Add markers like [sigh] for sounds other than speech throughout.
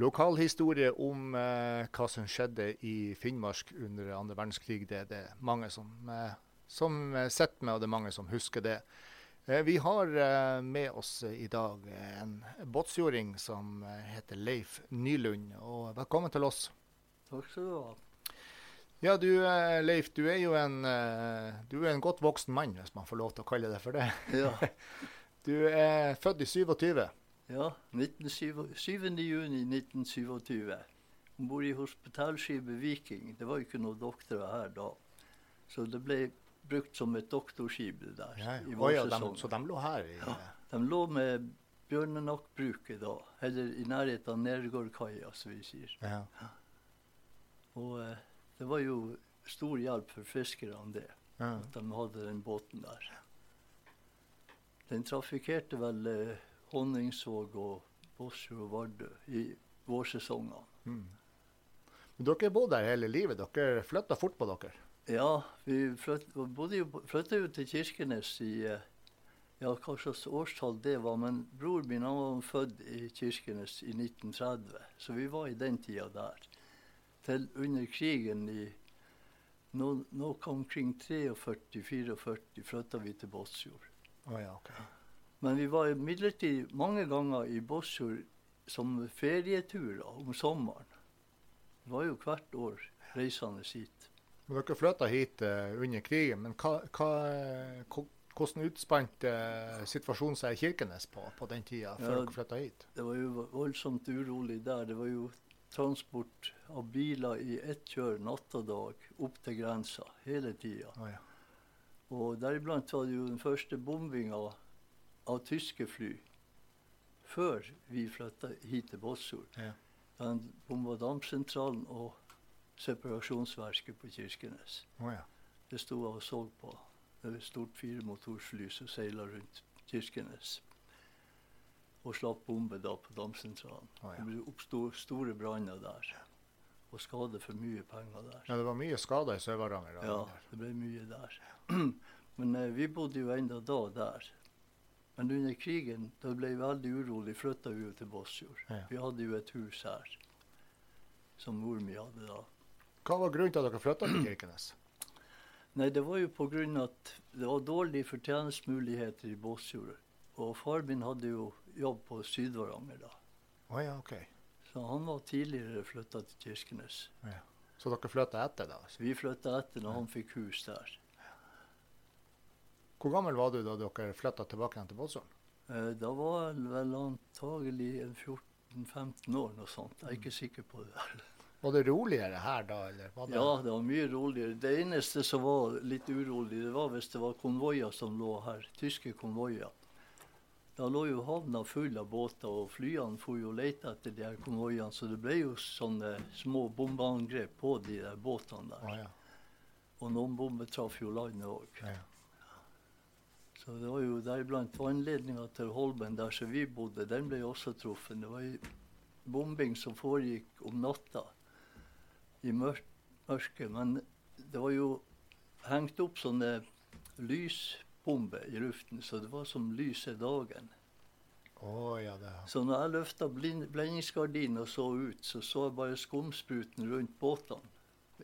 Lokalhistorie om eh, hva som skjedde i Finnmark under andre verdenskrig, det er det mange som, eh, som eh, sitter med, og det er mange som husker det. Eh, vi har eh, med oss i dag en båtsjording som eh, heter Leif Nylund. Og velkommen til oss. Takk skal du ha. Ja, du eh, Leif, du er jo en, eh, du er en godt voksen mann, hvis man får lov til å kalle det for det. Ja, [laughs] Du er født i 27. ja 1927 7. juni 1927. Om bord i hospitalskipet Viking. Det var jo ikke noen doktorer her da. Så det ble brukt som et doktorskip det der Ja, i vår ja, de, så de lå her i Ja. De lå med Bjørnenakkbruket da, eller i nærheten av Nergårdkaia, som vi sier. ja. Og eh, det var jo stor hjelp for fiskerne det, Ja. at de hadde den båten der. Den trafikkerte vel eh, Honningsvåg og Båtsfjord og Vardø i vårsesongene. Mm. Men dere bodde der hele livet. Dere flytta fort på dere. Ja, vi flytta jo til Kirkenes i eh, ja, hva slags årstall det var, men bror min han var født i Kirkenes i 1930, så vi var i den tida der. Til under krigen i nå, nå omkring 43-44 flytta vi til Båtsfjord. Oh, ja, ok. Men vi var imidlertid mange ganger i Båtsfjord som ferieturer om sommeren. Det var jo hvert år reisende hit. Men dere flytta hit uh, under krigen. Men hva, hva, hvordan utspant uh, situasjonen seg i Kirkenes på, på den tida, før Ja, dere flytta hit? Det var jo voldsomt urolig der. Det var jo transport av biler i ett kjør natt og dag opp til grensa hele tida. Oh, ja. Og deriblant var det jo den første bombinga av tyske fly før vi flytta hit til Båtsfjord. Ja. Da de bomba dampsentralen og separasjonsverket på Kirkenes. Oh, ja. Det sto jeg og så på. Det var et stort firemotorsfly som seila rundt Kirkenes. Og slapp bombe da på dampsentralen. Oh, ja. Det oppsto store branner der. Og skade for mye penger der. ja, det var mye skader i Sør-Varanger. Ja, det ble mye der. [clears throat] Men eh, vi bodde jo enda da der. Men under krigen da ble jeg veldig urolig, flytta vi jo til Båtsfjord. Ja. Vi hadde jo et hus her som mor mi hadde da. Hva var grunnen til at dere flytta til Kirkenes? Nei, det var jo av at det var dårlige fortjenestemuligheter i Båtsfjord. Og far min hadde jo jobb på Syd-Varanger da. Oh, ja, okay. Så han var tidligere flytta til Kirkenes. Ja. Så dere flytta etter, da? Så vi flytta etter når han fikk hus der. Hvor gammel var du da dere flytta tilbake igjen til Båtsfjord? Eh, da var jeg vel antagelig 14-15 år, noe sånt. Jeg er ikke sikker på det. [laughs] Var det roligere her da, eller? Det... Ja, det var mye roligere. Det eneste som var litt urolig, det var hvis det var konvoier som lå her. Tyske konvoier. Da lå jo havna full av båter, og flyene for jo lete etter de her konvoiene. Så det ble jo sånne små bombeangrep på de der båtene der. Ah, ja. Og noen bomber traff jo landet òg. ja. Så det var jo deriblant vannledninga til Holmen der som vi bodde, den ble også truffet. Det var jo bombing som foregikk om natta i mørk, mørket. Men det var jo hengt opp sånne lysbomber i luften, så det var som lys i dagen. Oh, ja, det Så når jeg løfta blendingsgardinen og så ut, så så jeg bare skumspruten rundt båtene.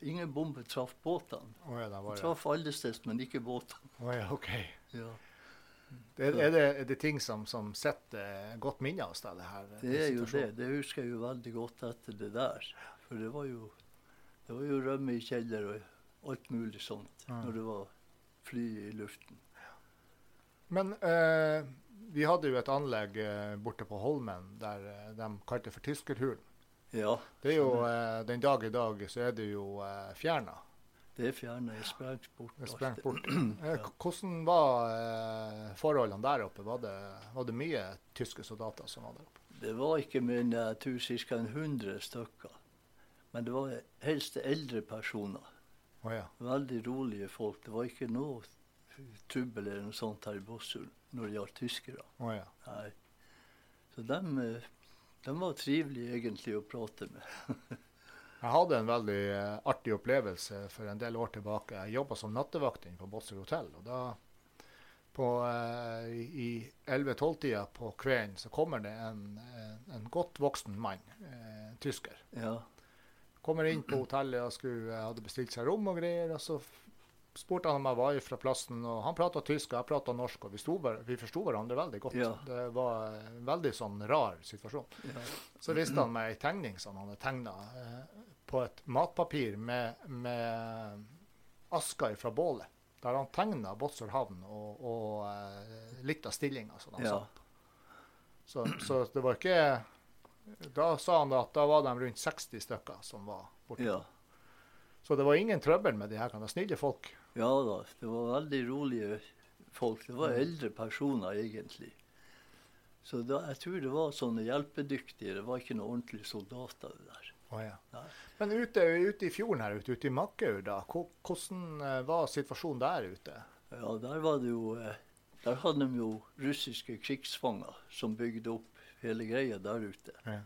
Ingen bombe traff båtene. Oh, ja, det. Traff allesteds, men ikke båtene. Oh, ja, ok. Ja. Det, er, det, er det ting som, som setter godt minne av deg? Det, her, Det er jo det. Det husker jeg jo veldig godt etter det der. For det var jo, det var jo rømme i kjeller og alt mulig sånt mm. når det var fly i luften. Men eh, vi hadde jo et anlegg eh, borte på Holmen der eh, de kalte for Tyskerhulen. Ja, Det er jo, eh, Den dag i dag så er det jo eh, fjerna. Det fjerna jeg sprengt bort. Er sprengt bort. [clears throat] Hvordan var eh, forholdene der oppe? Var det, var det mye tyske soldater som var der oppe? Det var ikke enn jeg tror ca. 100 stykker. Men det var helst eldre personer. Oh, ja. Veldig rolige folk. Det var ikke noe trubbel eller noe sånt her i Båtsfjord når det gjaldt tyskere. Oh, ja. Nei. Så dem, eh, dem var trivelige egentlig å prate med. [laughs] Jeg hadde en veldig eh, artig opplevelse for en del år tilbake. Jeg jobba som nattevakt på Båtsfjord hotell. og da på, eh, I 11-12-tida på kvelden så kommer det en, en, en godt voksen mann, eh, tysker. Ja. Kommer inn på hotellet og skulle, hadde bestilt seg rom og greier. og Så spurte han om jeg var fra plassen. og Han prata tysk og jeg prata norsk, og vi, sto, vi forsto hverandre veldig godt. Ja. Det var en veldig sånn rar situasjon. ja. Så viste han meg ei tegning som han hadde tegna eh, på et matpapir med, med aska fra bålet. Der han tegna Båtsfjord havn og, og eh, litt av stillinga som han Ja. satt på. Så, så det var ikke Da sa han at da var de rundt 60 stykker som var borte. ja. Så det var ingen trøbbel med de her. Snille folk. Ja da, det var veldig rolige folk. Det var eldre personer egentlig. Så da, jeg tror det var sånne hjelpedyktige. Det var ikke noen ordentlige soldater det der. Oh, ja. Men ute, ute i fjorden her ute, ute i Makkau, da, hvordan eh, var situasjonen der ute? Ja, der var det jo eh, Der hadde de jo russiske krigsfanger som bygde opp hele greia der ute. Ja.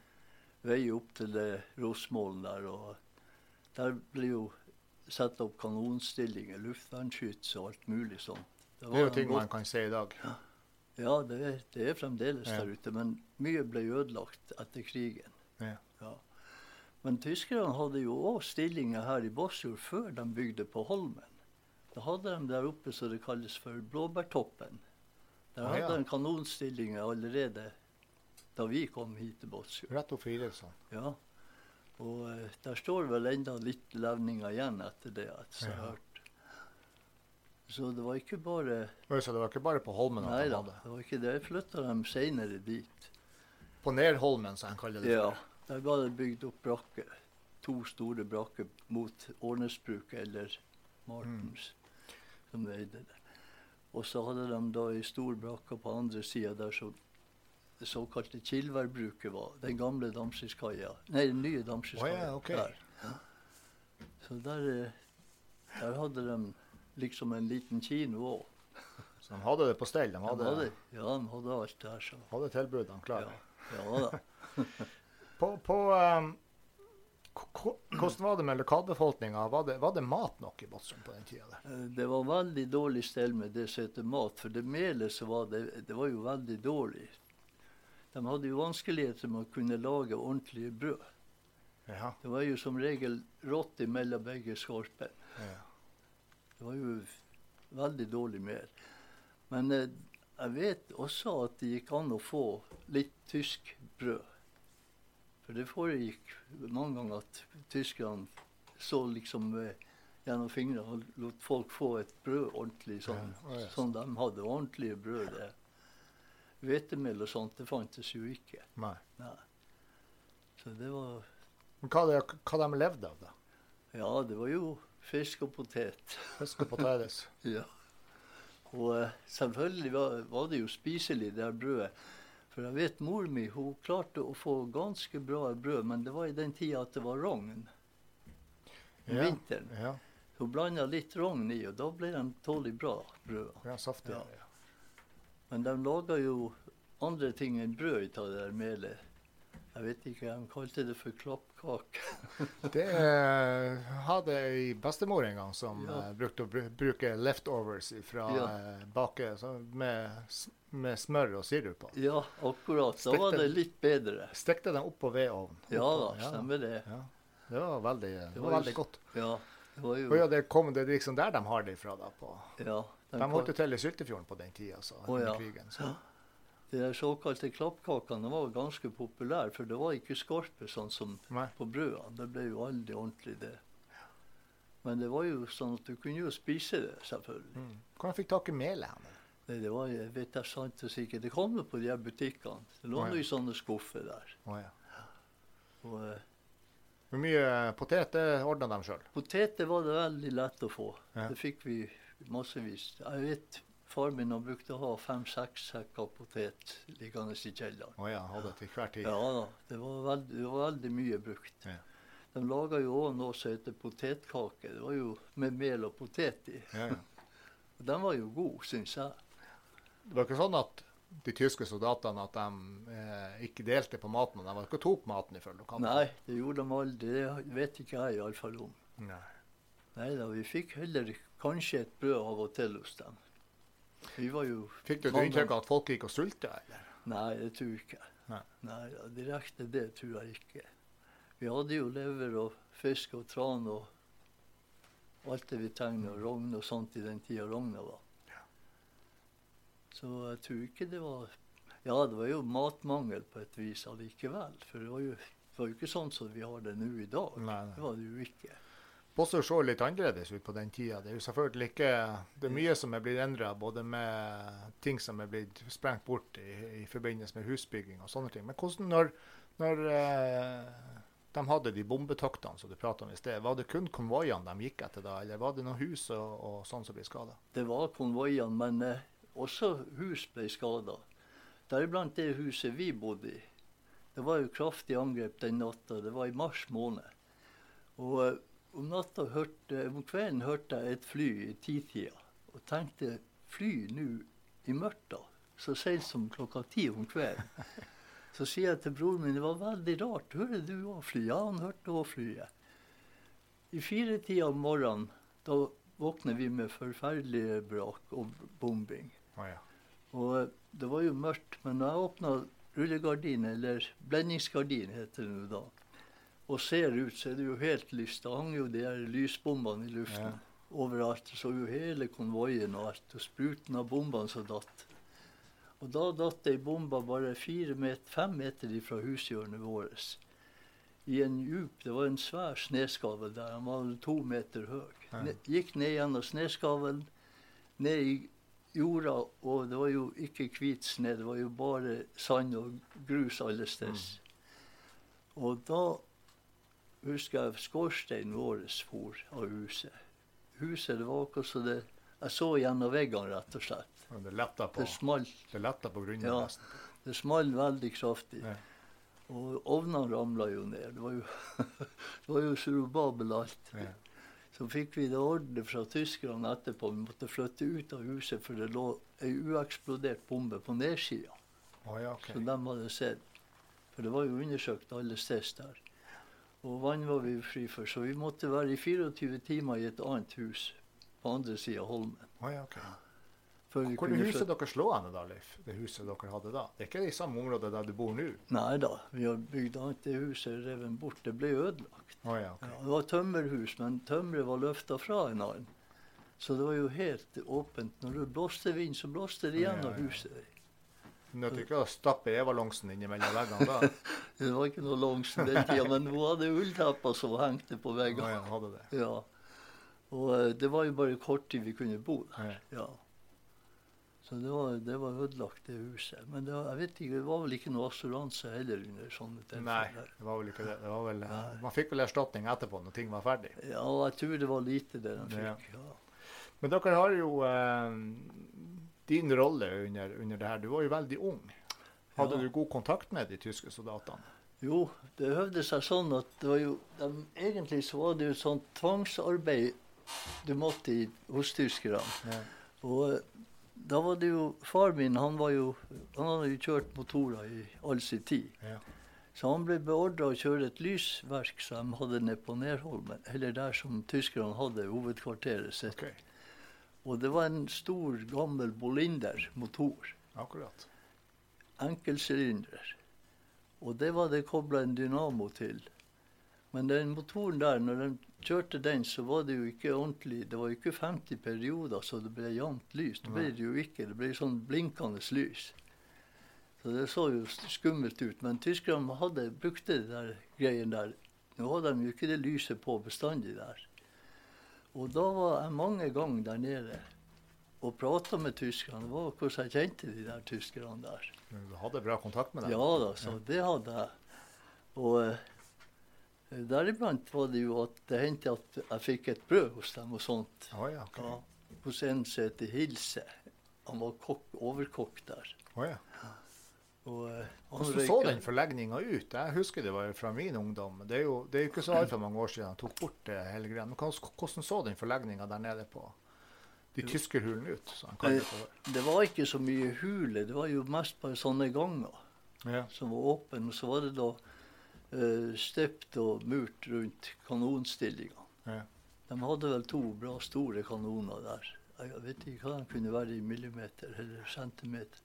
Vei opp til det Rosmålen der. Og der ble jo satt opp kanonstillinger, luftvernskyts og alt mulig sånt. Det er jo ting man kan se i dag. Ja, det er, det er fremdeles Ja. der ute, men mye ble ødelagt etter krigen. Ja. Ja. Men tyskerne hadde jo òg stillinger her i Båtsfjord før de bygde på Holmen. Da hadde de der oppe som det kalles for Blåbærtoppen. Der Ah, ja. hadde de kanonstillinger allerede da vi kom hit til Båtsfjord. Rett opp Idrettsson. Ja. Og uh, der står vel enda litt levninger igjen etter det. at jeg Ja. har hørt. Så det var ikke bare Så det var ikke bare på Holmen Nei da, det var ikke det. Jeg flytta dem seinere dit. På Nerholmen, som de kaller det. Ja, for. der var det bygd opp brakker. To store brakker mot Årnesbruket eller Martens, som eide det. Og så hadde de da ei stor brakke på andre sida der så det såkalte Kilværbruket var. Den gamle Damskiskaia. Nei, den nye Å Oh, ja, okay. der. Så der, eh, der hadde de liksom en liten kino òg. Så de hadde det på stell. De De hadde, hadde, ja, de hadde alt det så. hadde tilbudene klare. Ja, ja da. [laughs] På, på um, hvordan var det med lokalbefolkninga? Var, det- var det mat nok i Båtsund på den tida? der? Eh, Det var veldig dårlig stell med det som heter mat, for det melet som var det, det var jo veldig dårlig. De hadde jo vanskeligheter med å kunne lage ordentlige brød. Ja. Det var jo som regel rått mellom begge skorpene. ja. Det var jo veldig dårlig mel. Men eh, jeg vet også at det gikk an å få litt tysk brød. For det foregikk mange ganger at tyskerne så liksom eh, gjennom fingrene og lot folk få et brød ordentlig sånn, Ja, oh, ja, sånn de hadde ordentlige brød. det. Hvetemel og sånt, det fantes jo ikke. Nei. Nei. Så det var Men hva, det, hva de levde av, da? Ja, det var jo fisk og potet. Fisk og potetis. [laughs] Ja. Og eh, selvfølgelig var, var det jo spiselig, det her brødet. For jeg vet mor mi hun klarte å få ganske bra brød, men det var i den tida at det var rogn. Om Ja. vinteren. Ja. Hun blanda litt rogn i, og da ble de tålelig bra, brød. ja saftig. Ja. Men de laga jo andre ting enn brød ut av det der melet. Jeg vet ikke, de kalte det for klappkake. [laughs] Det eh, hadde ei bestemor en gang som Ja. eh, brukte å bruke leftovers fra Ja. eh, bake med, med smør og sirup på. Ja, akkurat. Da var det litt bedre. Stekte dem opp på vedovnen. Ja da, stemmer det. Ja. Det var veldig, det var veldig godt. Ja, det var jo Og ja, det, kom, det liksom der de har det ifra. da. På. ja, De holdt til i Syltefjorden på den tida, så, oh, ja. krigen. Så. De såkalte klappkakene var ganske populære, for det var ikke skorpe sånn som Nei. på brødene. Det ble jo aldri ordentlig, det. Men det var jo sånn at du kunne jo spise det, selvfølgelig. Mm. Hvordan fikk i melet? hen? Nei, det var, jeg vet er sant og sikkert. Det kom jo på de her butikkene. Det lå oh, ja. i sånne skuffer der. Oh, ja. Og eh, Hvor mye potet det ordna de sjøl? poteter var det veldig lett å få. Ja. Det fikk vi massevis. Jeg vet Far min har brukte å ha fem-seks sekker potet liggende i kjelleren. Oh ja, hadde til hver tid. Ja da, det var veldig, det var veldig mye brukt. Ja. De laga jo òg noe som heter potetkake. Det var jo med mel og potet i. Ja, ja. [laughs] Den var jo god, syns jeg. Det var ikke sånn at de tyske soldatene at de eh, ikke delte på maten. De var ikke tok maten ifølge lokalene. Nei, det gjorde de aldri. Det vet ikke jeg iallfall om. Nei. Nei da, vi fikk heller kanskje et brød av og til hos dem. Vi var jo Fikk du et inntrykk av at folk gikk og sulta, eller? Nei, det tror jeg ikke. Nei. Nei, direkte det tror jeg ikke. Vi hadde jo lever og fisk og tran og alt det vi trengte og rogn og sånt i den tida rogna var. Så jeg tror ikke det var Ja, det var jo matmangel på et vis allikevel. For det var jo, det var jo ikke sånn som vi har det nå i dag. Nei, Det var det jo ikke. Båtsfjord så litt annerledes ut på den tida. Det er jo selvfølgelig ikke Det er mye som er blitt endra, både med ting som er blitt sprengt bort i, i forbindelse med husbygging og sånne ting. Men hvordan når, når eh, de hadde de bombetoktene som du prata om i sted, var det kun konvoiene de gikk etter da, eller var det noen hus og, og sånn som ble skada? Det var konvoiene, men eh, også hus ble skada. Deriblant det huset vi bodde i. Det var jo kraftig angrep den natta. Det var i mars måned. Og eh, om, natta hørte, om kvelden hørte jeg et fly i titida og tenkte fly nå i mørket, så sent som klokka ti om kvelden. [laughs] Så sier jeg til broren min det var veldig rart. Hører du òg fly? Ja, han hørte òg flyet. I firetida om morgenen da våkner vi med forferdelige brak og bombing. Å ja. Og eh, det var jo mørkt, men når jeg åpna rullegardin, eller blendingsgardin heter det nå da, og ser ut, så er det jo helt lyst. Det hang jo de her lysbombene i luften Ja. overalt. Så jo hele konvoien og alt, og spruten av bombene som datt. Og da datt ei bombe bare fire met, fem meter ifra hushjørnet vårt. I en djup Det var en svær sneskavel der. Han var to meter høy. Ne, gikk ned gjennom sneskavelen, ned i jorda, og det var jo ikke hvit sne. det var jo bare sand og grus alle steder. Og da husker skorsteinen vår for av huset. Huset det var akkurat så det Jeg så gjennom veggene, rett og slett. Men Det letta på, Det smalt, det letta på grunnen. Ja. nesten. det smalt veldig kraftig. Ja. Og ovnene ramla jo ned. Det var jo, [laughs] det var jo surubabel alt. Ja. Så fikk vi det ordre fra tyskerne etterpå. Vi måtte flytte ut av huset, for det lå ei ueksplodert bombe på nedsida. Oh, ja, okay. Så de hadde sett. For det var jo undersøkt alle steder der. Og vann var vi fri for, så vi måtte være i 24 timer i et annet hus på andre sida av Holmen. Å ja, ok. Hvor er huset dere deres slående da, Leif? Det huset dere hadde da? Det er ikke i samme område der du bor nå? Nei da, vi har bygd annet. Det huset revet bort. Det ble ødelagt. Oh, ja, okay. Ja, det var tømmerhus, men tømmeret var løfta fra en annen. Så det var jo helt åpent. Når det blåste vind, så blåste det gjennom ja. huset. Nødt ikke å stappe evalongsen innimellom veggene da? [laughs] Det var ikke noe longsen den tida, men hun hadde ulltepper som hengte på veggene. ja, hadde det. Ja. Og eh, det var jo bare kort tid vi kunne bo der. Ja. Ja. Så det var, det var ødelagt, det huset. Men det var, jeg vet ikke, det var vel ikke noe assuranse heller under sånne Nei, det var vel ikke det. det var vel, Nei. man fikk vel erstatning etterpå når ting var ferdig. Ja, jeg tror det var lite det de Ja. fikk. Ja. Men dere har jo eh, din rolle under, under det her. Du var jo veldig ung. Hadde Ja. du god kontakt med de tyske soldatene? Jo, det høvde seg sånn at det var jo de, Egentlig så var det jo et sånt tvangsarbeid du måtte i hos tyskerne. Ja. Og da var det jo Far min han var jo, han hadde jo kjørt motorer i all sin tid. Ja. Så han ble beordra å kjøre et lysverk som de hadde nede på Nerholmen, eller der som tyskerne hadde hovedkvarteret sitt. Ok, Og det var en stor, gammel Bolinder-motor. akkurat. Enkelsylinder. Og det var det kobla en dynamo til. Men den motoren der, når den kjørte den, så var det jo ikke ordentlig Det var jo ikke 50 perioder så det ble jevnt lys. Det ble det jo ikke. Det ble sånn blinkende lys. Så det så jo skummelt ut. Men tyskerne hadde, brukte den der greien der. Nå hadde de jo ikke det lyset på bestandig der. Og da var jeg mange ganger der nede og prata med tyskerne. Det var hvordan jeg kjente de der tyskerne der. Du hadde bra kontakt med dem? Ja da, så det hadde jeg. Og eh, deriblant var det jo at det hendte at jeg fikk et brød hos dem og sånt. Oh, ja, okay. Ja, hos en som heter Hilse. han var kokk, overkokk der. Å ja. Og, eh, Hvordan så den forlegninga ut? Jeg husker det var fra min ungdom. Det er jo det er jo ikke så altfor mange år siden han tok bort det hele greia. Men hvordan, så den forlegninga der nede på de tyskerhulene ut? som han det? Det var ikke så mye hule, det var jo mest bare sånne ganger Ja. som var åpne. Og så var det da uh, støpt og murt rundt kanonstillinga. Ja. De hadde vel to bra store kanoner der. Jeg vet ikke hva de kunne være i millimeter eller centimeter.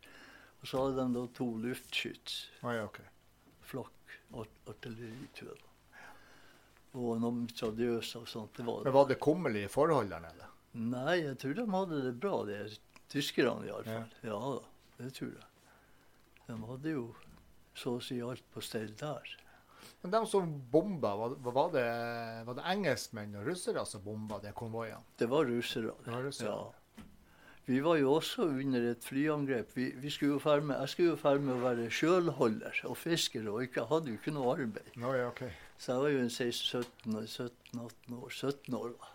Og så hadde de da to luftskyts. Oh, ja, okay. Flakk art artilleri, tror jeg. da. Og noen mitraljøser og sånt. Det var Men var det kummerlige forhold der nede? Nei, jeg tror de hadde det bra, de tyskerne iallfall. Ja. ja da, det tror jeg. De hadde jo så å si alt på stell der. Men de som bomba, var, var, det, var det engelskmenn og russere som bomba de konvoiene? Det var russere. Det var russere. Ja. Vi var jo også under et flyangrep. Vi, vi skulle med, jeg skulle jo ferd med å være sjølholder og fisker, og ikke, hadde jo ikke noe arbeid. Nå, ja, ok. Så jeg var jo en 16-17-18 år. 17 år da.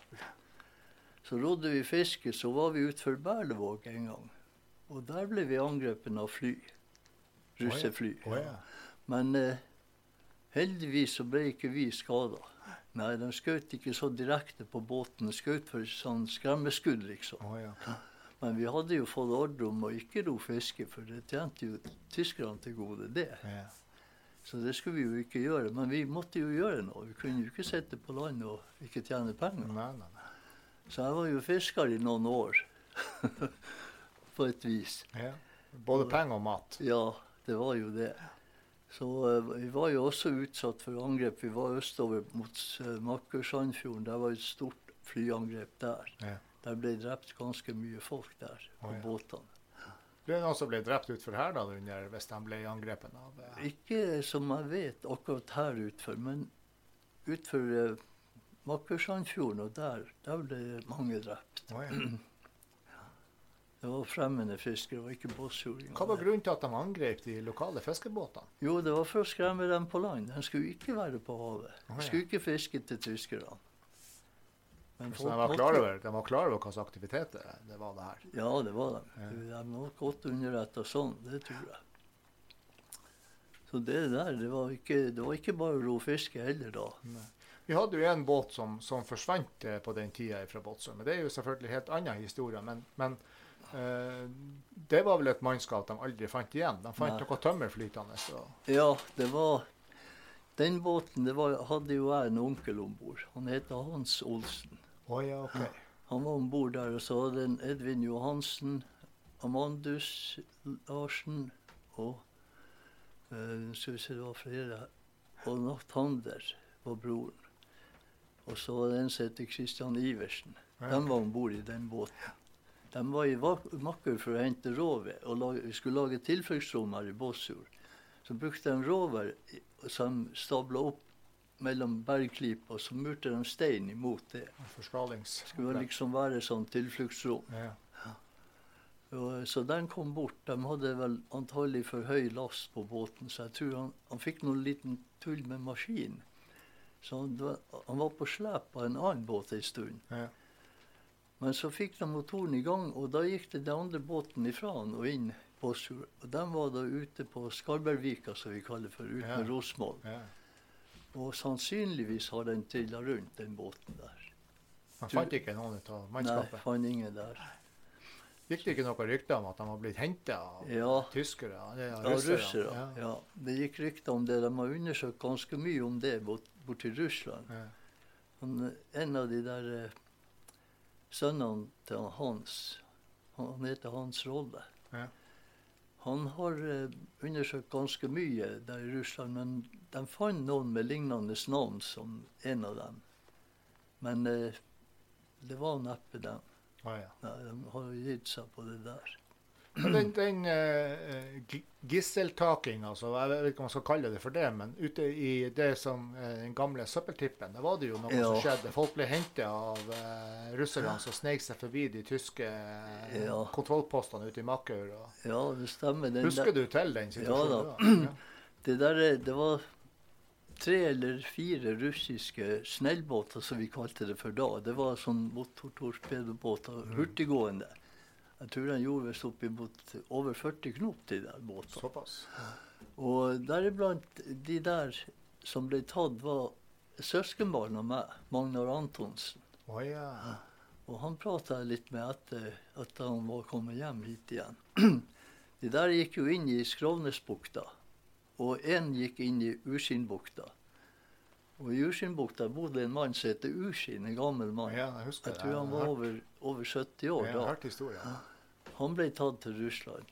Så rodde vi fiske, så var vi utenfor Berlevåg en gang. Og der ble vi angrepet av fly. Russefly. Oh, ja. Men eh, heldigvis så ble ikke vi skada. Nei, de skjøt ikke så direkte på båten. De skjøt for sånn skremmeskudd, liksom. Å ja. ok. Men vi hadde jo fått ordre om å ikke ro fiske, for det tjente jo tyskerne til gode, det. Ja. Så det skulle vi jo ikke gjøre. Men vi måtte jo gjøre noe. Vi kunne jo ikke sitte på land og ikke tjene penger. Nei, nei, nei. Så jeg var jo fisker i noen år. [laughs] på et vis. Ja. Både penger og mat. Ja, det var jo det. Så uh, vi var jo også utsatt for angrep. Vi var østover mot uh, Makkersandfjorden. Der var et stort flyangrep der. Ja. Der ble drept ganske mye folk der på oh, ja. båtene. Ble det noen som ble drept utfor her da, under, hvis de ble angrepet av eh, Ikke som jeg vet akkurat her utfor, men utfor eh, Makkersandfjorden og der, der ble mange drept. Oh, ja. [clears throat] Det var fremmede fiskere, det var ikke båtsfjordinger. Hva var grunnen til at de angrep de lokale fiskebåtene? Jo, det var for å skremme dem på land. De skulle ikke være på havet. De skulle ikke fiske til tyskerne. Men Så folk de var klar over, de var klar over hva slags aktivitet det, var det her? Ja, det var de. Ja. De var nok godt underretta sånn, det tror jeg. Så det der, det var ikke, det var ikke bare å ro fiske heller da. Vi hadde jo en båt som, som forsvant eh, på den tida fra Båtsøy. Men det er jo selvfølgelig helt annen historie. Men, men eh, det var vel et mannskap de aldri fant igjen. De fant Nei. noe tømmer flytende. Så. Ja, det var Den båten det var, hadde jo jeg en onkel om bord. Han heter Hans Olsen. Å ja, okay. Han var om bord der, og så hadde Edvin Johansen, Amandus Larsen og eh, Skal vi se, det var flere. Og Nathander var broren. Og så var det en som het Christian Iversen. Ja. De var om bord i den båten. De var i Makker for å hente råved. og lage, skulle lage tilfluktsrom her i Båtsfjord. Så brukte de råvær som stabla opp mellom bergkliper, så murte de stein imot det. Forskalings... Skulle liksom være sånn tilfluktsrom. Ja. Og, så den kom bort. De hadde vel antagelig for høy last på båten, så jeg tror han, han fikk noen liten tull med maskinen. Så han, var- han var på slep av en annen båt en stund. Ja. Men så fikk de motoren i gang, og da gikk det den andre båten ifra han og inn på Sur. Og de var da ute på Skarbergvika, som vi kaller for, ute Ja. med Rosmål. Og sannsynligvis har den trilla rundt, den båten der. Man fant ikke noen av mannskapet? Nei, fant ingen der. Gikk det ikke noe rykte om at de var blitt henta av Ja. tyskere? Ja, Ja, russere. Ja. Ja. Det gikk rykter om det. De har undersøkt ganske mye om det bort, borti Russland. Ja. En av de der eh, sønnene til Hans, han, heter Hans Rolle, Ja. Han har eh, undersøkt ganske mye der i Russland, men de fant noen med lignende navn som en av dem. Men eh, det var neppe dem. Ah, ja. Nei, de har gitt seg på det der. Den, den uh, gisseltakinga, altså, jeg vet ikke om man skal kalle det for det, men ute i det som uh, den gamle søppeltippen, der var det jo noe Ja. som skjedde. Folk ble henta av uh, russerne som sneik seg forbi de tyske eh, Ja. kontrollpostene ute i Makaur. Ja, det stemmer. Den Husker der- du til den Ja situasjonen? da. Ja. [clears throat] Det der, er- det var tre eller fire russiske snellbåter, som vi kalte det for da. Det var sånn motortorpedobåter, hurtiggående. Jeg tror den gjorde visst oppimot over 40 knop, de der båtene. Såpass. Og deriblant de der som ble tatt, var søskenbarn av meg, Magnar Antonsen. Oh, ja. Og han prata jeg litt med etter at han var kommet hjem hit igjen. [clears throat] De der gikk jo inn i Skrovnesbukta, og én gikk inn i Uskinnbukta. Og i Uskinnbukta bodde en mann som heter Uskinn, en gammel mann. ja, jeg Jeg tror han var over, over 70 år Jeg har da. hørt historien. Han ble tatt til Russland.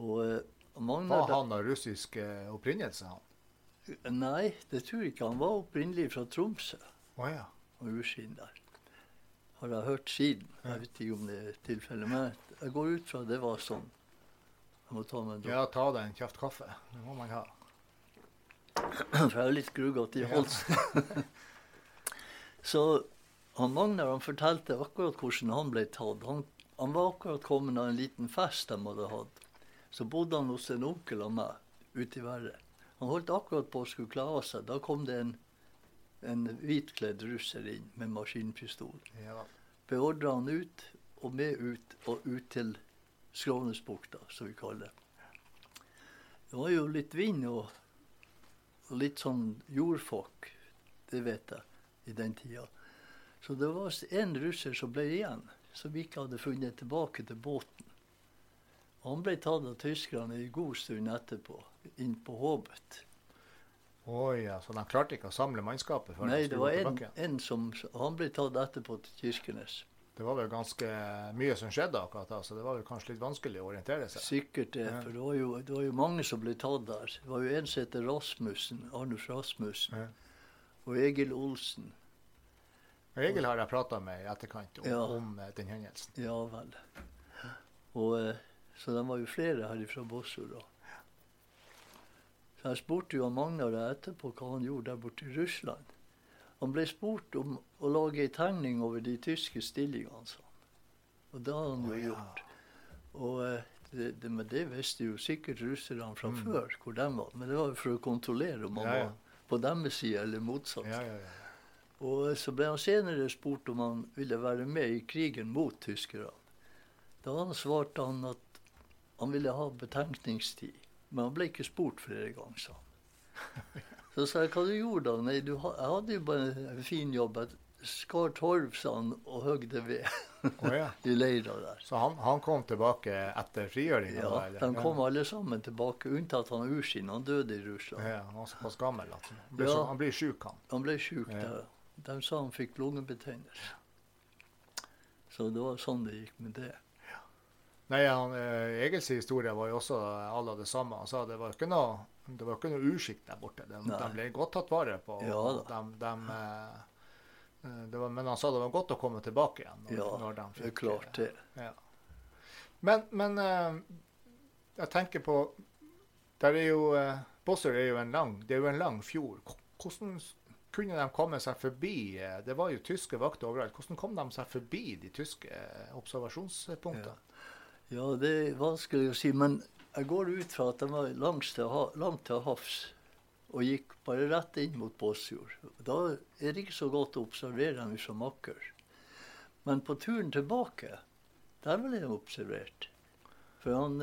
Og eh, Var han av russisk eh, opprinnelse, han? Nei, det tror jeg ikke. Han var opprinnelig fra Tromsø. Å ja. og Uskinn der. Har jeg hørt siden. Jeg vet ikke om det er tilfellet, men jeg går ut fra det var sånn. Jeg må ta meg en Ja, ta deg en kjaft kaffe. Det må man ha. For jeg er litt gruggete i halsen. [laughs] Så han Magnar han fortalte akkurat hvordan han ble tatt. Han, han var akkurat kommet av en liten fest de hadde hatt. Så bodde han hos en onkel av meg ute i Verre. Han holdt akkurat på å skulle kle av seg. Da kom det en, en hvitkledd russer inn med maskinpistol. Ja. Beordra han ut, og med ut, og ut til Skrånesbukta, som vi kaller det. Det var jo litt vind og, og litt sånn jordfokk, det vet jeg, i den tida. Så det var en russer som ble igjen, som ikke hadde funnet tilbake til båten. Han ble tatt av tyskerne en god stund etterpå, inn på Håbet. Oh, ja, så de klarte ikke å samle mannskapet før Nei, de det skulle var gå en, som Han ble tatt etterpå til Kirkenes. Det var vel ganske mye som skjedde akkurat da, så det var vel kanskje litt vanskelig å orientere seg. Sikkert det, for det var, jo, det var jo mange som ble tatt der. Det var jo en som heter Rasmussen, Arnulf Rasmussen, Ja. og Egil Olsen. Egil har jeg prata med i etterkant om, Ja. om eh, den hendelsen. Ja vel. Og, eh, så de var jo flere her fra Båtsfjord. Så jeg spurte jo Magnar etterpå hva han gjorde der borte i Russland. Han ble spurt om å lage ei tegning over de tyske stillingene, sa han. Og det har han jo oh, ja. gjort. Og eh, det, det, men det visste jo sikkert russerne fra Mm. før, hvor de var. Men det var jo for å kontrollere om han ja. var på deres side eller motsatt. Ja, ja, ja. Og så ble han senere spurt om han ville være med i krigen mot tyskerne. Da han svarte han at han ville ha betenkningstid. Men han ble ikke spurt flere ganger, sa han. [laughs] Så sa jeg hva du gjorde da? Nei, du, jeg hadde jo bare en fin jobb. Jeg skar torv, sa han, og høgde ved oh, ja. [laughs] i leira der. Så han, han kom tilbake etter frigjøringa? Ja, de kom alle sammen tilbake, unntatt han Ursin. Han døde i Russland. Ja, han var såpass gammel at han ble, Ja. han blir sjuk, han. Han ble sjuk Ja. der. De sa han fikk lungebetennelse. Så det var sånn det gikk med det. Nei, han, eh, Egils historie var jo også alle det samme. Han sa det var ikke noe, det var ikke noe uskikk der borte. De, de ble godt tatt vare på. Ja de, de, eh, eh, det var, men han sa det var godt å komme tilbake igjen. Når, Ja, når de det er klart det. Ja. Men, men jeg tenker på der er jo, Båtsfjord er jo en lang, det er jo en lang fjord. Hvordan kunne de komme seg forbi eh, Det var jo tyske vakter overalt. Hvordan kom de seg forbi de tyske eh, observasjonspunktene? Ja, det er vanskelig å si, men jeg går ut fra at de var langs til, langt til havs og gikk bare rett inn mot Båtsfjord. Da er det ikke så godt å observere dem som makker. Men på turen tilbake, der ble de observert. For han,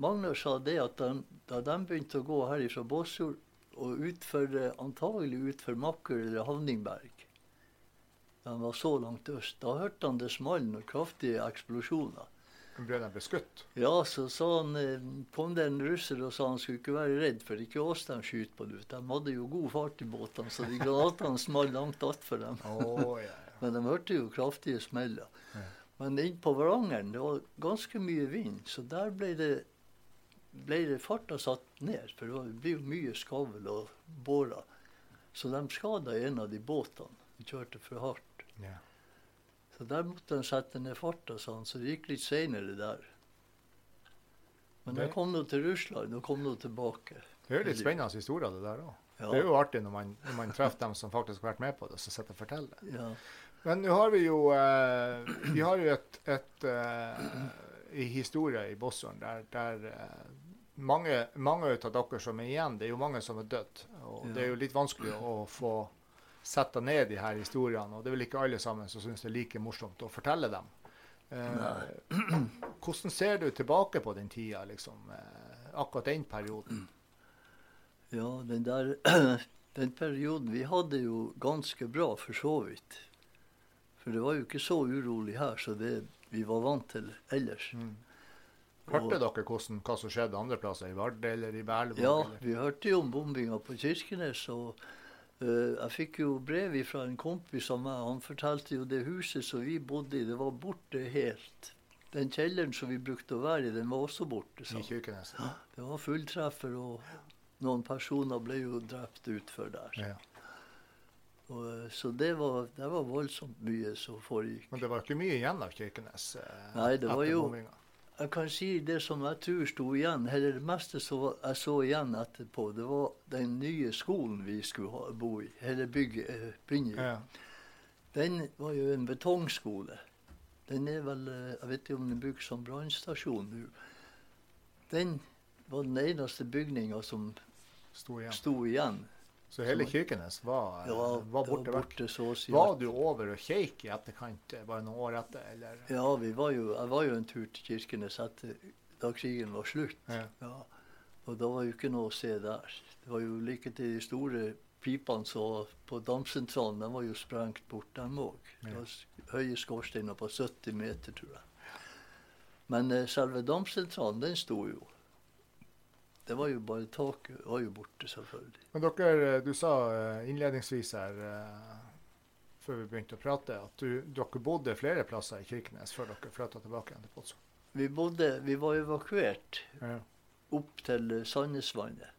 Magnus sa det at de, da de begynte å gå her fra Båtsfjord og utfor, antagelig utfor Makker eller Havningberg, han var så langt øst, da hørte han det small og kraftige eksplosjoner. Ble de beskutt? Ja, så sa han, eh, kom det en russer og sa han skulle ikke være redd, for ikke oss de skyter på nå. De hadde jo god fart i båtene, så de granatene smalt langt attfor dem. Oh, ja, ja. [laughs] Men de hørte jo kraftige smeller. Ja. Men inn på Vrangeren, det var ganske mye vind, så der ble det, ble det farta satt ned. For det var- blir jo mye skavl og bårer. Så de skada en av de båtene. De kjørte for hardt. ja. Så der måtte de sette ned farta, sa han, så det gikk litt seinere der. Men jeg kom nå til Russland og kom nå tilbake. Det er jo litt spennende historie, det der òg. Ja, Det er jo artig når man, når man treffer dem som faktisk har vært med på det, så sitter og forteller. ja, Men nå har vi jo eh, Vi har jo et, et eh, historie i Båtsfjord der, der eh, mange, mange av dere som er igjen, det er jo mange som er dødd. Og Ja. det er jo litt vanskelig å få sette ned de her historiene. Og det er vel ikke alle sammen som syns det er like morsomt å fortelle dem. Eh, [clears throat] hvordan ser du tilbake på den tida, liksom? Eh, akkurat den perioden? [clears throat] Ja, den der [clears throat] Den perioden Vi hadde jo ganske bra, for så vidt. For det var jo ikke så urolig her som vi var vant til ellers. Mm. Hørte dere hvordan, hva som skjedde andre plasser? I Vardø eller i Berlevåg? Ja, eller? vi hørte jo om bombinga på Kirkenes. Og uh, jeg fikk jo brev fra en kompis av meg. Han fortalte jo det huset som vi bodde i, det var borte helt. Den kjelleren som vi brukte å være i, den var også borte. I Kirkenes. Ja, Det var fulltreffer, og noen personer ble jo drept utfor der. Ja. Og, eh, så det var, det var voldsomt mye som foregikk. Men det var ikke mye igjen av Kirkenes eh, Nei, det var jo- bombinga? Jeg kan si det som jeg tror sto igjen, eller det meste som jeg så igjen etterpå, det var den nye skolen vi skulle ha, bo i, eller bygge, eh, begynne i. Ja. Den var jo en betongskole. Den er vel eh, Jeg vet ikke om den brukes som brannstasjon nå. Den var den eneste bygninga som Sto igjen. sto igjen. Så hele Kirkenes var, Ja, var det var borte vekk? si. Var du over og kjeik i etterkant eh, bare noen år etter, eller? Ja, vi var jo, jeg var jo en tur til Kirkenes etter da krigen var slutt. Ja. Ja. Og da var jo ikke noe å se der. Det var jo like til de store pipene så på dampsentralen, de var jo sprengt bort, dem òg. Høye skorsteiner på 70 meter, tror jeg. Men eh, selve dampsentralen, den sto jo. Det var jo bare taket var jo borte, selvfølgelig. Men dere, eh, du sa eh, innledningsvis her, eh, før vi begynte å prate, at du, dere bodde flere plasser i Kirkenes før dere flytta tilbake igjen til Båtsfjord. Vi, bodde, vi var evakuert Ja. opp til Sandnesvannet.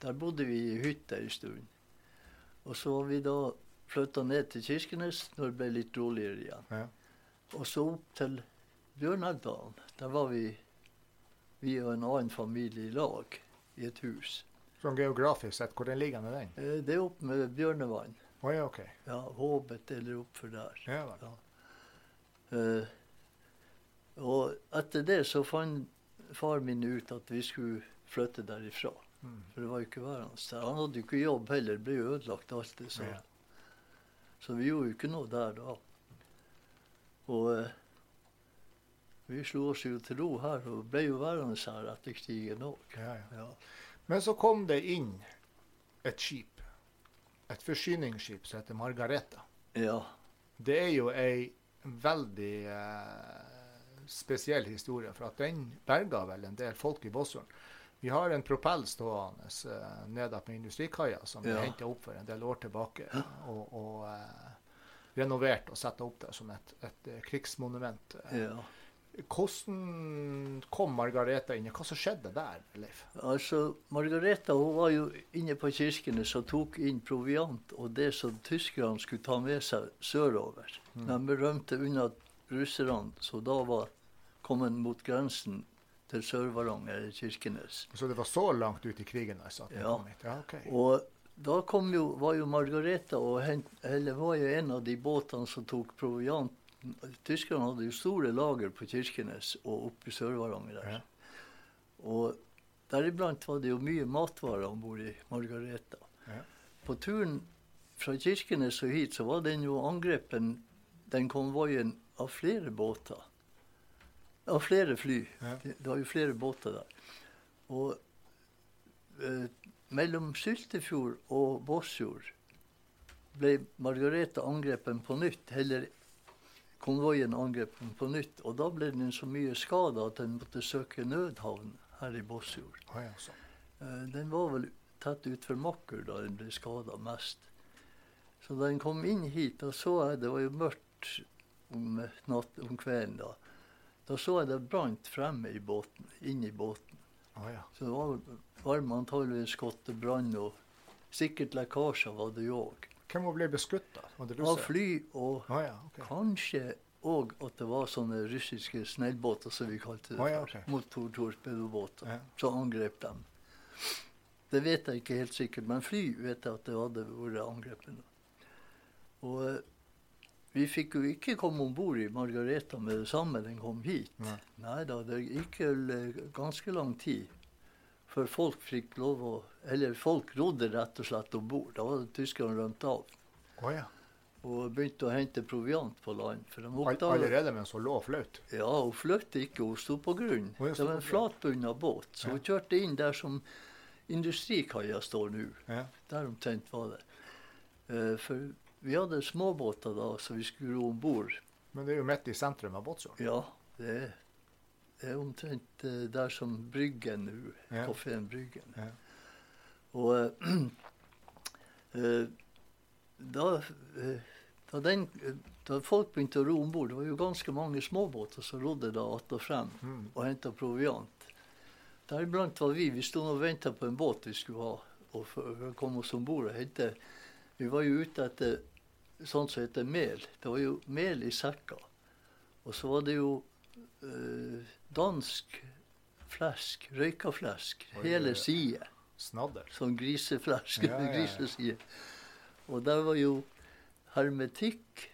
Der bodde vi i hytte en stund. Og så var vi da flytta ned til Kirkenes når det ble litt roligere igjen. Ja. Og så opp til Bjørnelvdalen. Der var vi, vi og en annen familie i lag i et hus. Sånn geografisk sett, hvor den ligger den? Eh, Det er oppe med Bjørnevann. ja, OK. Ja, Håbet eller oppfor der. Ja, ja. Uh, og etter det så fant far min ut at vi skulle flytte derifra. Mm. For det var jo ikke værende der. Han hadde jo ikke jobb heller, det ble jo ødelagt alt det. Så, så vi gjorde jo ikke noe der da. Og eh, vi slo oss jo til ro her og ble jo værende her etter krigen òg. Ja, ja. Men så kom det inn et skip. Et forsyningsskip som heter Margareta. ja. Det er jo ei veldig eh, spesiell historie, for at den berga vel en del folk i Båtsfjorden. Vi har en propell stående eh, nede på industrikaia som vi Ja. henta opp for en del år tilbake. Og, og eh, renovert og satt opp der som et, et eh, krigsmonument. Eh, ja. Hvordan kom Margareta inn? Hva som skjedde der, Leif? Altså, Margareta hun var jo inne på Kirkenes og tok inn proviant og det som tyskerne skulle ta med seg sørover. De rømte unna russerne, så da var kommet mot grensen til Sør-Varanger eller Kirkenes. Så det var så langt ut i krigen altså, Ja. Ja, okay. Og da kom jo, var jo Margareta og hent, eller var jo en av de båtene som tok proviant. Tyskerne hadde jo store lager på Kirkenes og oppe i Sør-Varanger der. Ja. Og deriblant var det jo mye matvarer om bord i Margareta. Ja. På turen fra Kirkenes og hit så var den jo angrepen, den konvoien, av flere båter. Av flere fly. Ja. Det, det var jo flere båter der. Og eh, mellom Syltefjord og Båtsfjord ble Margareta angrepet på nytt. Eller konvoien angrepet på nytt. Og da ble den så mye skada at den måtte søke nødhavn her i Båtsfjord. Ah, ja, sånn. Eh, Den var vel tett utfor Makker da den ble skada mest. Så da den kom inn hit, da så jeg Det var jo mørkt om, natt, om kvelden da. Da så jeg det brant fremme i båten, inn i båten. Ah, ja. Så det var varme antageligvis til brann, og sikkert lekkasjer var det jo òg. Hvem ble beskutt, det Av fly og ah, ja, okay. kanskje òg at det var sånne russiske snellbåter, som vi kalte det. Å, ja, okay. Motortorpedobåter. Ja. Så angrep dem. Det vet jeg ikke helt sikkert, men fly vet jeg at det hadde vært angrepet. Og eh, vi fikk jo ikke komme om bord i Margareta med det samme den kom hit. Nei. Da, det gikk eh, ganske lang tid før folk fikk lov å Eller folk rodde rett og slett om bord. Da var tyskerne rømt av. Oh, ja. og begynte å hente proviant på land. For oppdaget allerede mens hun lå og fløt? Ja, hun fløt ikke, hun sto på grunn. Oh, Det var en flatbunna båt, så Ja. hun kjørte inn der som industrikaia står nå. Ja. Der omtrent var det. Uh, for vi hadde småbåter da, så vi skulle ro om bord. Men det er jo midt i sentrum av Båtsfjord. Ja, det er, det er omtrent eh, der som Bryggen nå. Ja. Kafeen Bryggen. Ja. Og eh, [clears throat] da, da, den, da folk begynte å ro om bord, det var jo ganske mange småbåter som rodde da att og frem Mm. og henta proviant. Deriblant var vi. Vi sto og venta på en båt vi skulle ha, og for å komme oss om bord. Vi var jo ute etter sånt som heter mel. Det var jo mel i sekker. Og så var det jo eh, dansk flesk, røyka flesk, Oi, hele sida. Snadder. Som griseflesk. Ja, [laughs] ja, ja. Og der var jo hermetikk,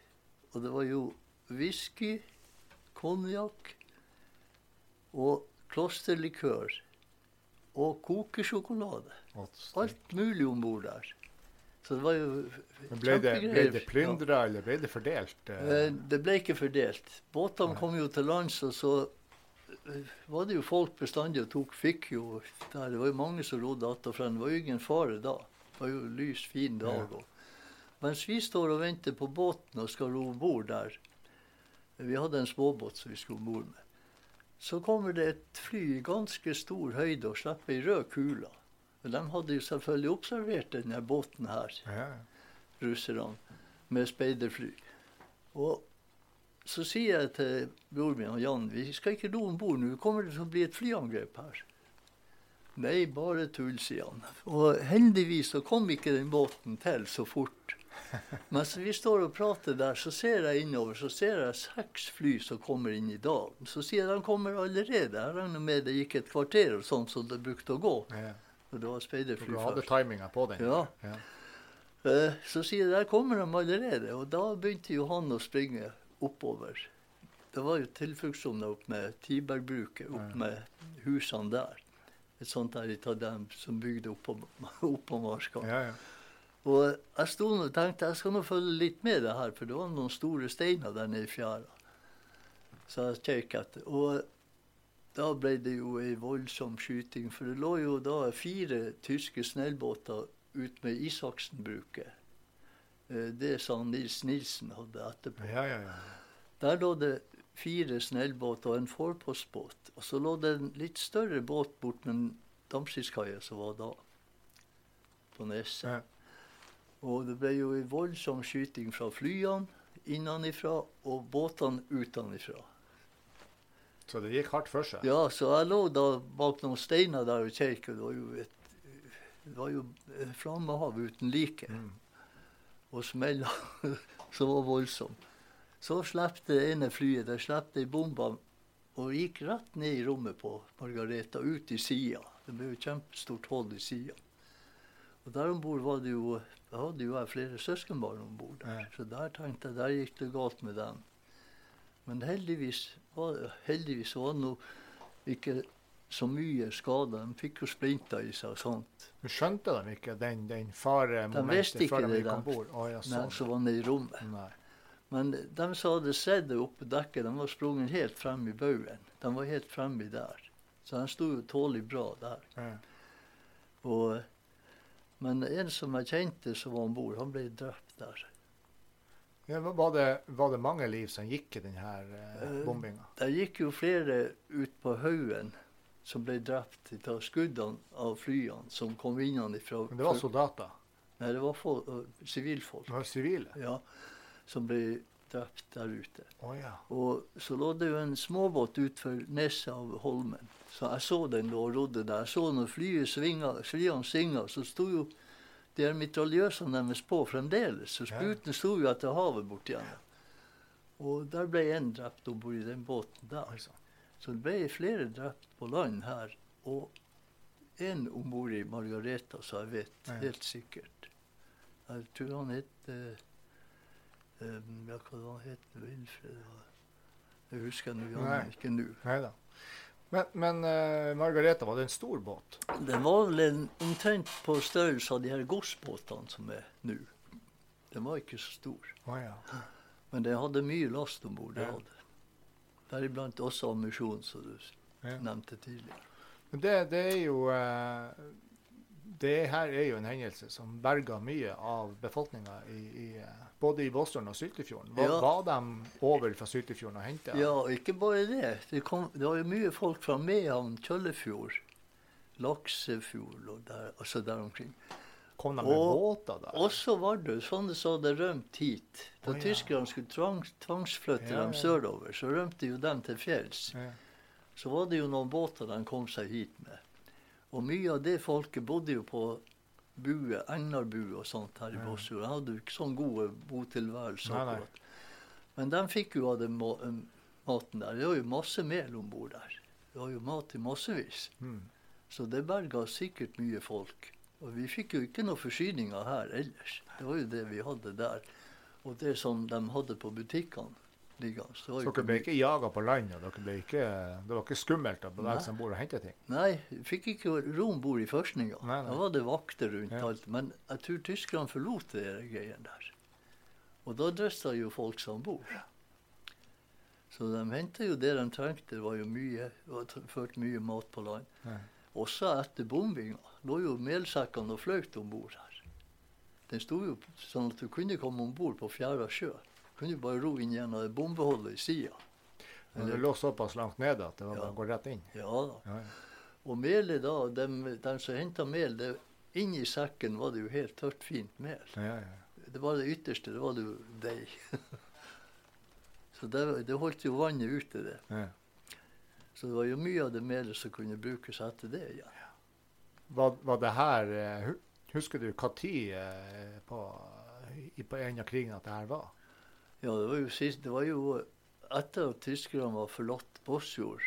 og det var jo whisky, konjakk og klosterlikør. Og kokesjokolade. Alt mulig om bord der. Så det var jo Men ble det, ble det plyndra, eller ble det fordelt? Eh? Eh, Det ble ikke fordelt. Båtene kom jo til lands, og så eh, var det jo folk bestandig og tok fikk jo der. Det var jo mange som rodde att og frem. Det var jo ingen fare da. Det var jo lys, fin dag. Ja. Mens vi står og venter på båten og skal ro om bord der Vi hadde en småbåt som vi skulle om bord med. Så kommer det et fly i ganske stor høyde og slipper ei rød kule. Men de hadde jo selvfølgelig observert denne båten her Ja, russerne med speiderfly. Og så sier jeg til broren min og Jan vi skal ikke ro om bord nå, det til å bli et flyangrep her. Nei, bare tull, sier han. Og heldigvis så kom ikke den båten til så fort. [laughs] Mens vi står og prater der, så ser jeg innover, så ser jeg seks fly som kommer inn i dalen. Så sier jeg de kommer allerede. Jeg regner med det gikk et kvarter og sånn som det brukte å gå. ja. Og det var speiderfly Du hadde først. timinga på den? Ja. ja. Eh, Så sier jeg der kommer de allerede. Og da begynte jo han å springe oppover. Det var jo tilfluktssoner opp med Tibergbruket, opp Ja. med husene der. Et sånt der av dem som bygde oppå [laughs] marska. Ja, ja. Og jeg sto og tenkte jeg skal nå følge litt med det her, for det var noen store steiner der nede i fjæra. Så jeg kjekk etter. Og da ble det jo ei voldsom skyting, for det lå jo da fire tyske snellbåter ut med Isaksen-bruket. Eh, Det sa Nils Nilsen hadde etterpå. ja, ja, ja. Der lå det fire snellbåter og en forpostbåt. Og så lå det en litt større båt bort med Damskiskaia som var da, på Neset. Og det ble jo en voldsom skyting fra flyene innenfra og båtene utenfra. Så det gikk hardt for seg? Ja, så jeg lå da bak noen steiner der og kjekk, det var jo et det var jo flammehav uten like. Mm. Og smella [laughs] som var voldsom. Så slapp det ene flyet, der slapp det ei bombe og gikk rett ned i rommet på Margareta, ut i sida. Det ble jo kjempestort hull i sida. Og der om bord var det jo Jeg hadde jo flere søskenbarn om bord. Så der tenkte jeg der gikk det galt med dem. Men heldigvis var, heldigvis var det nå ikke så mye skader. De fikk jo splinter i seg og sånt. Men skjønte de ikke den, den De faremomentet visste ikke før de kom gikk de. om bord? Ja, sånn. som var nede i rommet. Nei. Men de som hadde sett det oppe på dekket, de var sprunget helt frem i baugen. De var helt fremme der. Så de sto jo tålelig bra der. Ja. Og, men en som jeg kjente som var om bord, han ble drept der. Ja, var, det, var det mange liv som gikk i denne eh, Eh, bombinga? Der gikk jo flere ut på haugen som ble drept av skuddene av flyene som kom innenfra. Men det var soldater? Nei, det var fol- øh, sivilfolk. Det var sivile? Ja, som ble drept der ute. Oh, ja. Og så lå det jo en småbåt utfor neset av Holmen. Så jeg så den lå og rodde der. Jeg så når flyet svinga, flyene svinga, så sto jo de er mitraljøsene deres på fremdeles. Så Ja. sputene sto jo etter havet borti igjen. Og der ble en drept om bord i den båten der. Så det ble flere drept på land her. Og en om bord i Margareta, så jeg vet helt sikkert. Jeg tror han het eh, um, Ja, hva han het Wilfred? Jeg husker nå ikke nå. Men, men uh, Margareta, var det en stor båt? Den var vel en, omtrent på størrelse av de her godsbåtene som er nå. Den var ikke så stor. Oh, ja. Men den hadde mye last om bord. Ja. Deriblant også ammunisjon, som du ja. nevnte tidligere. Men det, det er jo eh, Det her er jo en hendelse som berga mye av befolkninga i, i, både i Båstølen og Syltefjorden. Var, Ja. var de over fra Syltefjorden og henta? Ja, ikke bare det. Det, kom, det var jo mye folk fra Mehamn, Kjøllefjord, Laksefjord og der, altså der omkring. Kom de med Og- båter da? Også Vardø, sånne som hadde rømt hit. Da oh, ja. tyskerne skulle tvangs, tvangsflytte Ja, dem sørover, så rømte jo dem til fjells. Ja. Så var det jo noen båter de kom seg hit med. Og mye av det folket bodde jo på bue, Egnarbu og sånt her i. Båtsfjord. De hadde jo ikke sånn gode. Nei, nei. Men de fikk jo av den um, maten der. Det var jo masse mel om bord der. Det var jo mat i massevis. Mm. Så det berga sikkert mye folk. Og vi fikk jo ikke noe forsyninger her ellers. Det var jo det vi hadde der. Og det som de hadde på butikkene liggende. Så dere ble ikke jaga på land? ikke, Det var ikke skummelt å bevege seg om bord og hente ting? Nei, fikk ikke ro om bord i førstninga. Da var det vakter rundt Ja. alt. Men jeg tror tyskerne forlot det greiene der. Og da drøsta jo folk seg om bord. Så de henta jo det de trengte. Det var jo mye, var ført mye mat på land. Ja. Også etter bombinga lå jo melsekkene og flaut om bord her. Den sto jo sånn at du kunne komme om bord på fjæra sjø. Du kunne bare ro inn gjennom bombeholdet i sida. Men det lå såpass langt nede at det var bare å gå rett inn? Ja da. Ja, ja. Og melet da, de, de som henta mel, det, inni sekken var det jo helt tørt, fint mel. Ja, ja. Det var det ytterste, det var det jo deig. [laughs] Så det, det holdt jo vannet ute, det. ja. Så det var jo mye av det melet som kunne brukes etter det igjen. Var, var det her eh, Husker du når eh, på, på en av krigene at det her var? Ja, det var jo sist, det var jo etter at tyskerne var forlatt Båtsfjord,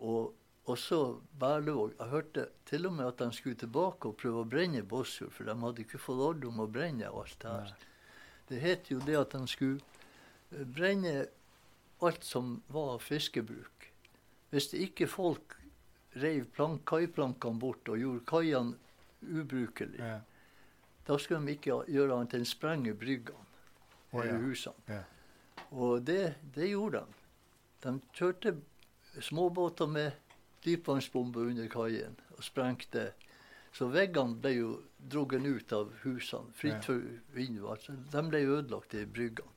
og også Berlevåg. Jeg hørte til og med at de skulle tilbake og prøve å brenne Båtsfjord, for de hadde ikke fått ordre om å brenne alt det her. Det het jo det at de skulle eh, brenne alt som var fiskebruk. Hvis det ikke folk reiv plank, kaiplankene bort og gjorde kaiene ubrukelige, Ja. da skulle de ikke gjøre annet enn sprenge bryggene Eller ja. husene. Ja. Og det, det gjorde de. De kjørte småbåter med dypvannsbomber under kaien og sprengte. Så veggene ble jo dratt ut av husene, fritt for vind. Altså, de ble ødelagt i bryggene.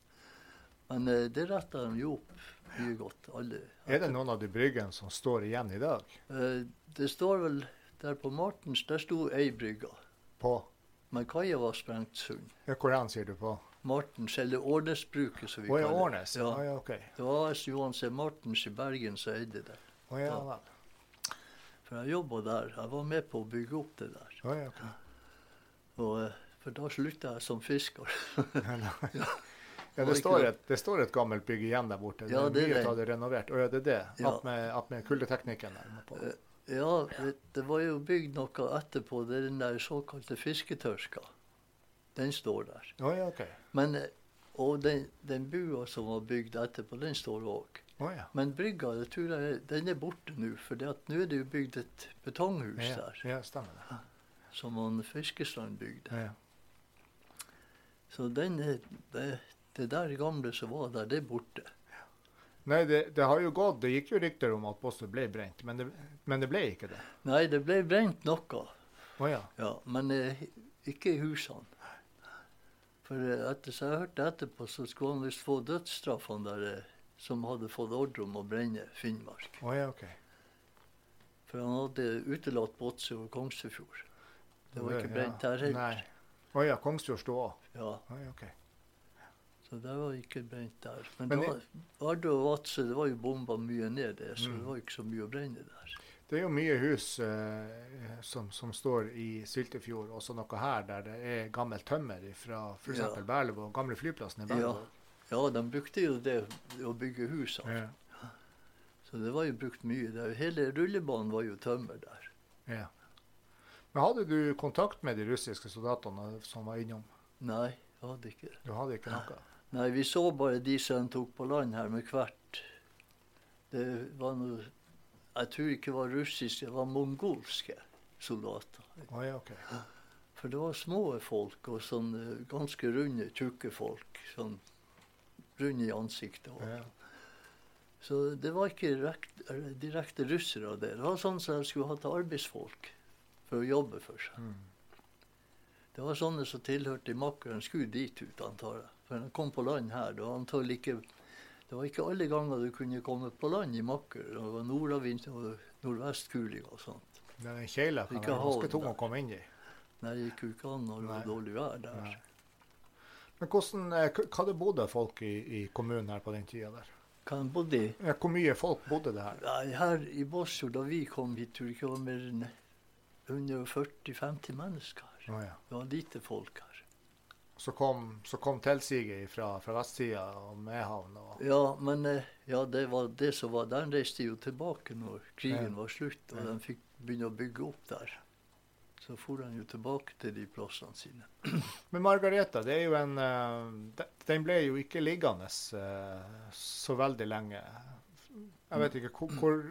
Men eh, det retta de jo opp mye godt. alle. Er det noen av de bryggene som står igjen i dag? Eh, det står vel der på Martens, der sto ei brygge. På Men kaia var sprengt sund. ja, Hvor hen sier du på? Martens, eller Årnesbruket, som vi Å ja, kaller det. Ja. Ja. ja, OK. Det var AS Johan C. Martens i Bergen som eide det. Å ja Ja. For jeg jobba der. Jeg var med på å bygge opp det der. Å ja, okay. Og, eh, for da slutta jeg som fisker. [laughs] Ja, det, står et, det står et gammelt bygg igjen der borte. Ja, det er mye det. av det renovert. Og ja, det er det. Ja. At med, att med kuldeteknikken der. Eh, Ja, det, det var jo bygd noe etterpå. Det er den der såkalte fisketørska. Den står der. Oh, ja, okay. Men, eh, og den, den bua som var bygd etterpå, den står òg. Oh, ja. Men brygga det tror jeg, den er borte nå. For nå er det jo bygd et betonghus Ja, der, ja, stemmer det. som han Fiskestrand bygde. Ja. Så den det, det der gamle som var der, det er borte. Nei, det, det har jo gått Det gikk jo rykter om at postet ble brent, men det, men det ble ikke det. Nei, det ble brent noe. Oh, ja. Ja, men eh, ikke i husene. For eh, etter, som jeg hørte etterpå, så skulle han visst få dødsstraff, han der eh, som hadde fått ordre om å brenne Finnmark. Oh, ja, OK. For han hadde utelatt Båtsø og Kongsfjord. Det var ikke brent der heller. Nei. oh, ja, Kongsfjord sto òg. Ja, Oh, ja, OK. så det var ikke brent der. Men, Men var, Vardø og Vadsø det var jo bomba mye ned, der, så Mm. det var ikke så mye å brenne der. Det er jo mye hus eh, som, som står i Syltefjord, også noe her der det er gammelt tømmer fra f.eks. Ja. Ja. Berlevåg, gamle flyplassen i Ja. Berlevåg. Ja, de brukte jo det å bygge husene. Ja. Så det var jo brukt mye. der. hele rullebanen var jo tømmer der. Ja. Men hadde du kontakt med de russiske soldatene som var innom? Nei, jeg hadde ikke det. Du hadde ikke noe? Nei, vi så bare de som tok på land her med hvert. Det var noe Jeg tror ikke det var russiske, det var mongolske soldater. Å ja, okay. For det var små folk og sånn eh, ganske runde, tjukke folk. Sånn runde i ansiktet. Og. Ja. Så det var ikke direkt, eh, direkte russere det. Det var sånn som jeg skulle hatt arbeidsfolk for å jobbe for seg. Mm. Det var sånne som tilhørte makkeren, skulle dit ut, antar jeg. For når de kom på land her, det var antagelig ikke Det var ikke alle ganger du kunne komme på land i makker. Det var nordavind og nordvestkuling og sånt. Den kjela kan være ganske tung å komme inn i. Nei, det gikk jo ikke an når det var dårlig vær der. Nei. Men hvordan, eh, hva det bodde folk i, i kommunen her på den tida der? Hva de bodde i? Ja, hvor mye folk bodde det her? Nei, her i Båtsfjord, da vi kom hit, tror jeg ikke det var mer enn 140-50 mennesker Oh, ja. Det var lite folk her. Så kom, så kom tilsiget fra, fra vestsida og Mehamn og Ja, men eh, ja, det var det som var Der reiste jo tilbake når krigen Ja. var slutt, og Ja. de fikk begynne å bygge opp der. Så for han jo tilbake til de plassene sine. [clears throat] Men Margareta, det er jo en eh, Den ble jo ikke liggende eh, så veldig lenge. Jeg vet ikke hvor, hvor,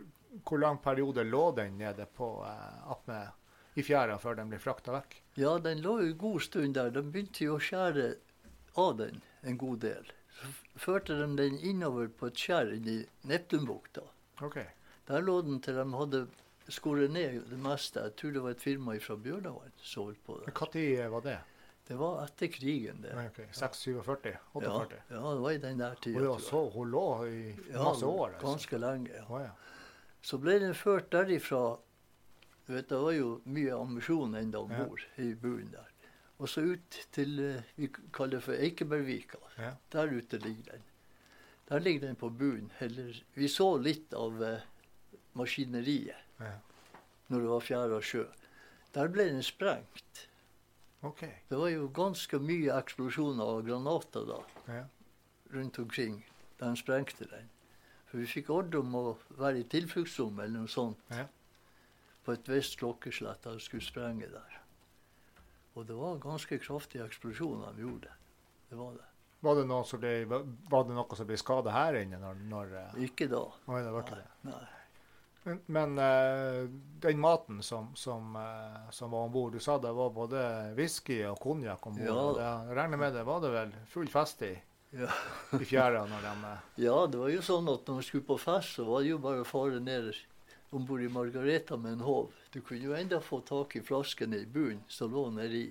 hvor lang periode lå den nede på attmed i fjæra før den ble frakta vekk? Ja, den lå en god stund der. De begynte jo å skjære av den en god del. Så førte de den innover på et skjær i Neptunbukta. Okay. Der lå den til de hadde skåret ned det meste. Jeg tror det var et firma fra Bjørnavann som holdt på der. Når var det? Det var etter krigen, det. Nei, ok, 647? Ja, 48? ja, det var i den der Og tida. jeg. så hun lå i Ja, masse år? Altså. Ganske lenge, ja. Oh, ja. Så ble den ført derifra vet, Det var jo mye ammunisjon ennå om Ja. i bunnen der. Og så ut til eh, vi kaller for Eikebergvika. Ja. Der ute ligger den. Der ligger den på bunnen. Eller vi så litt av eh, maskineriet Ja. når det var fjæra sjø. Der ble den sprengt. Okay. Det var jo ganske mye eksplosjoner av granater da Ja. rundt omkring da de sprengte den. For vi fikk ordre om å være i tilfluktsrommet eller noe sånt Ja. På et visst klokkeslett og skulle sprenge der. Og det var ganske kraftige eksplosjoner de gjorde. Det var det. Var det noe som ble, var det noe som ble skada her inne når, når eh, Ikke da. Nei, det var ikke Nei. det. nei. Men, men eh, den maten som, som, eh, som var om bord, du sa det var både whisky og konjakk om bord. Ja. Jeg regner med det var det vel full fest i, Ja. i fjæra når de ja, det var jo sånn at når vi skulle på fest, så var det jo bare å fare ned om bord i Margareta med en håv. Du kunne jo enda få tak i flaskene i bunnen som lå nedi.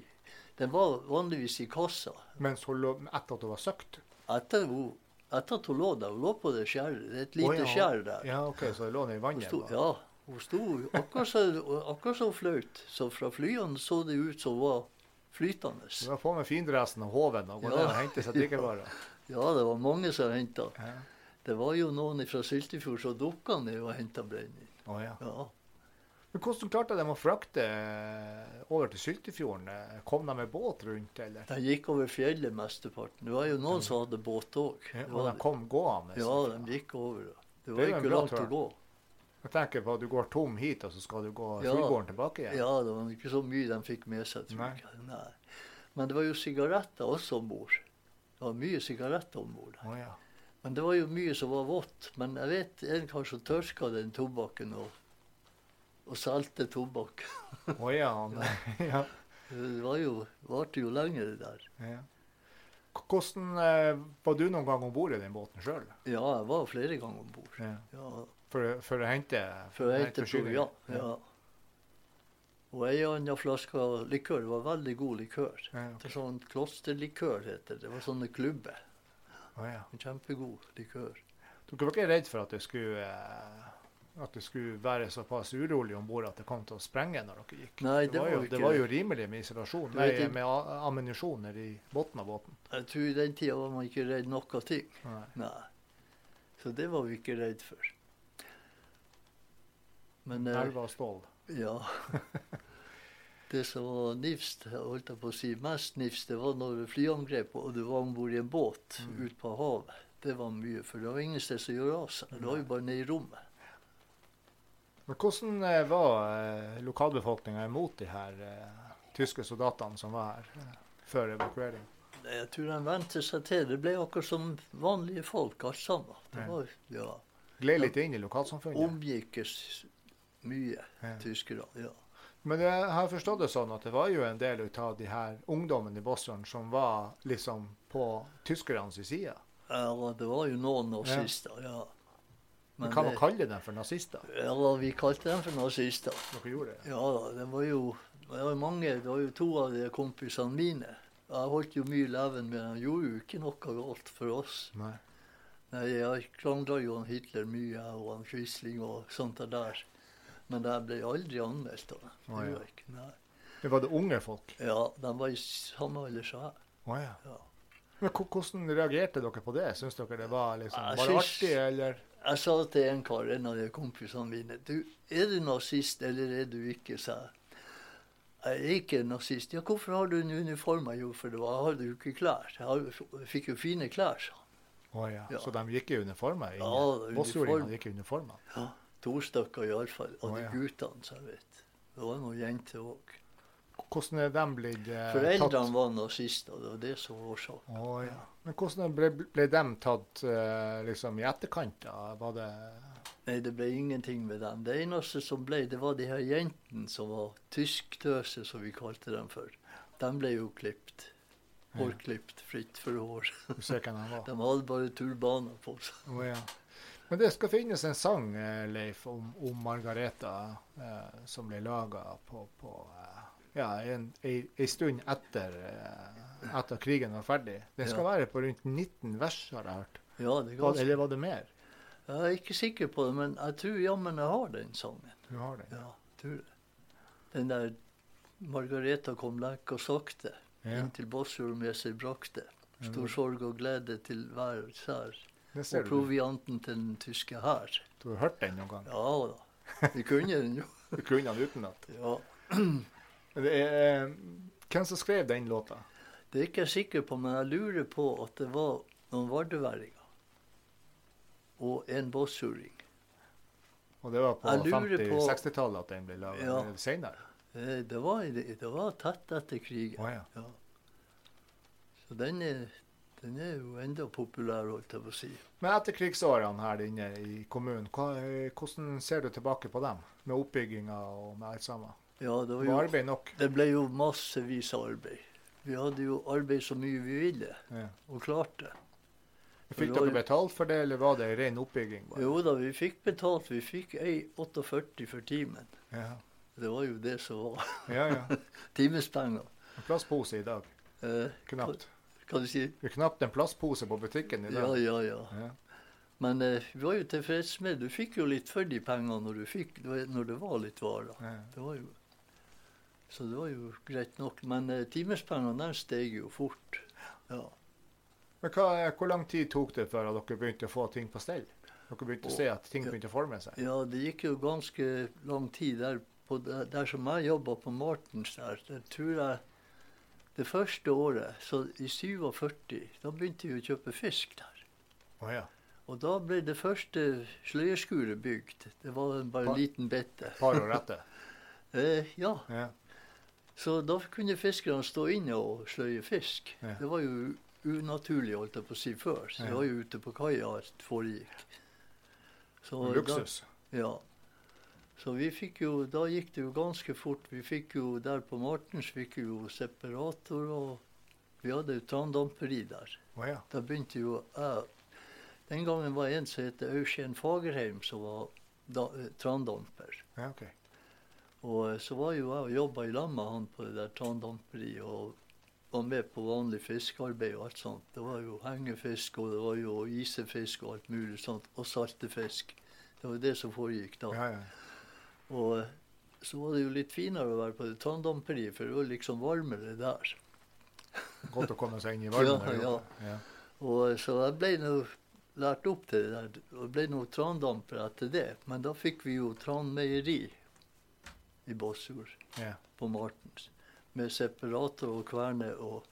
Den var vanligvis i kassa. Hun lå etter at hun var søkt? Etter, hun, etter at hun lå der. Hun lå på det skjæret. Det er et lite oh, ja. skjær der. Ja, OK, så hun lå nedi i Hun vannet? sto, ja, hun sto akkurat så, akkurat så flaut. Så fra flyene så det ut som hun var flytende. Du var på med findressen og håven og gå Ja. ned og hente seg drikkevarer. [laughs] Ja, det var mange som henta. Ja. Det var jo noen fra Syltefjord som dukka ned og henta brennevin. Å, ja. Ja. Men hvordan klarte de å frakte eh, over til Syltefjorden? Eh, Kom de med båt rundt, eller? De gikk over fjellet mesteparten. Det var jo noen som hadde båt òg. Ja, og de kom gående? Ja, de gikk over. Det var det ikke langt å gå. Jeg tenker på at du går tom hit, og så skal du gå Ja. fullgården tilbake igjen. Ja, det var ikke så mye de fikk med seg, tror Nei. jeg. Nei. Men det var jo sigaretter også om bord. Det var mye sigaretter om bord. Oh, ja. Men det var jo mye som var vått. Men jeg vet en kar som tørka den tobakken og, og salte tobakk. [laughs] oh, ja, han- [laughs] ja. Det var jo, varte jo lenge, det der. ja. Hvordan eh, Var du noen gang om bord i den båten sjøl? Ja, jeg var flere ganger om bord. Ja. Ja, For, for å hente for å hente forsyninger? ja, ja. Og ei anna flaske likør. Det var veldig god likør. Ja, Det er sånn klosterlikør heter det. Det var sånne klubber. Å, ja. En kjempegod likør. Dere var ikke redd for at det skulle eh, at det skulle være såpass urolig om bord at det kom til å sprenge når dere gikk? Nei, det var, var jo, det var jo rimelig med isolasjon, nei, vet med a- ammunisjon nedi bunnen av båten. Jeg tror i den tida var man ikke redd noe ting. Nei. Nei. Så det var vi ikke redd for. Men eh, Elva og stål. ja [laughs] Det som var nifst, holdt jeg på å si mest nifst, det var når flyangrep og du var om bord i en båt Mm. ut på havet. Det var mye, for det var ingen sted som gjorde av seg. Det var jo bare nede i rommet. Men hvordan eh, var eh, lokalbefolkninga imot de her eh, tyske soldatene som var her eh, før evakuering? Jeg tror de vente seg til. Det ble akkurat som vanlige folk, alt sammen. Det var, ja, Gled litt inn i lokalsamfunnet? Omgikkes mye, Ja. tyskerne. Ja. Men jeg har forstått det sånn at det var jo en del av de her ungdommene i Boston som var liksom på tyskernes side. Ja, det var jo noen nazister, ja. Men kan man det- kalle dem for nazister? Ja, vi kalte dem for nazister. Dere gjorde det? Ja ja det var jo det var mange, det var jo to av de kompisene mine. Jeg holdt jo mye leven med dem. Gjorde jo ikke noe galt for oss. Nei. Nei, Jeg krangla jo om Hitler mye, og om Quisling og sånt der. Men jeg ble aldri anmeldt av dem. Det ja. Det var det unge folk? Ja, de var i samme alder som jeg. Å ja. Ja. Men hvordan reagerte dere på det? Syns dere det var liksom Jeg bare artig, eller? Jeg sa til en kar, en av de kompisene mine, du, er du nazist eller er du ikke, sa jeg. Jeg er ikke nazist. Ja, hvorfor har du en uniform? Jo, for det var, jeg hadde jo ikke klær. Jeg hadde, jeg fikk jo fine klær, sa han. Å ja. Ja. Så de gikk i uniformer? Ja, uniform. Gikk i uniformer? Ja, to stykker iallfall av de guttene, så jeg vet. Det var noen jenter òg. Hvordan er de blitt eh, Foreldrene tatt? var nazister, det var det som var årsaken. Oh, ja. Men hvordan ble, ble de tatt eh, liksom i etterkant? da? Var det Nei, det ble ingenting med dem. Det eneste som ble, det var de her jentene som var tysktøse, som vi kalte dem for. De ble jo klipt. Hårklipt, fritt for hår. Du ser hvem de var? [laughs] De hadde bare turbaner på seg. Oh, ja. Men det skal finnes en sang, eh, Leif, om, om Margareta eh, som ble laga på, på eh, ja, en, stund etter, eh, etter krigen var ferdig. Den skal Ja. være på rundt 19 vers, har jeg hørt. Ja, det Var, eller var det mer? jeg er ikke sikker på det, men jeg tror jammen jeg har den sangen. Du har den? Ja, tror det. Den der Margareta kom lekk og sakte, Ja. inntil Båtsfjord med seg brakte. Stor sorg og glede til hver sær. Og provianten til den tyske hær. Du har hørt den noen gang? Ja da. Vi kunne den jo. [laughs] Du kunne den utenat. Ja. [clears throat] Det er, hvem som skrev den låta? Det er ikke jeg sikker på, men jeg lurer på at det var noen vardøværinger. Og en bossuring. Og det var på Jeg lurer på- 50-60-tallet at den ble laga? Ja. Senere? Eh, Det var, det var tett etter krigen. Oh, ja. Ja. Så den er, den er jo enda populær, holdt jeg på å si. Men etter krigsårene her inne i kommunen, eh, hvordan ser du tilbake på dem? Med oppbygginga og med alt sammen? Ja, det var Var jo arbeid nok? Det ble jo massevis av arbeid. Vi hadde jo arbeid så mye vi ville, Ja. og klarte. Fikk dere betalt for det, eller var det ren oppbygging? Bare? Jo da, vi fikk betalt. Vi fikk ei 48 for timen. Ja. Det var jo det som var ja, ja. [laughs] timespenger. En plastpose i dag. Eh, Knapt. Hva du si. Det er knapt en plastpose på butikken i dag. ja, ja. Ja. Men eh, vi var jo tilfreds med Du fikk jo litt for de pengene når, du fikk, når det var litt varer. Det var jo, så det var jo greit nok. Men eh, timespengene der steg jo fort. Ja. Men hva, hvor lang tid tok det før dere begynte å få ting på stell? Dere begynte å se at ting begynte å forme seg? ja, det gikk jo ganske lang tid der, der som jeg jobba på Martens der. Der tror jeg det første året, så i 47, da begynte vi å kjøpe fisk der. Oh, ja. Og da ble det første sløyeskuret bygd. Det var bare en liten bitte. Par år etter? [laughs] Eh, ja, Ja. så da kunne fiskerne stå inne og sløye fisk. Ja. Det var jo unaturlig, holdt jeg på å si, før. Så det var jo ute på kaia alt foregikk. Så Luksus. Da, ja. Så vi fikk jo, da gikk det jo ganske fort. Vi fikk jo der på Martens fikk vi jo separator, og vi hadde jo tanndamperi der. Oh, ja. Da begynte jo jeg Den gangen var en som het Eugen Fagerheim, som var da, eh, trandamper. ja, okay. Og eh, så var jo jeg og jobba i lag med han på det der tanndamperiet og var med på vanlig fiskearbeid og alt sånt. Det var jo hengefisk, og det var jo isefisk og alt mulig sånt. Og saltefisk. Det var det som foregikk da. Ja, ja. Og eh, så var det jo litt finere å være på det trandamperiet, for det var liksom varmere der. Godt å komme seg inn i [laughs] varmen. Ja, ja. ja. Og eh, så jeg ble nå lært opp til det der, og ble nå trandamper etter det. Men da fikk vi jo tranmeieri i Båtsfjord. ja. på Martens med separator og kverne og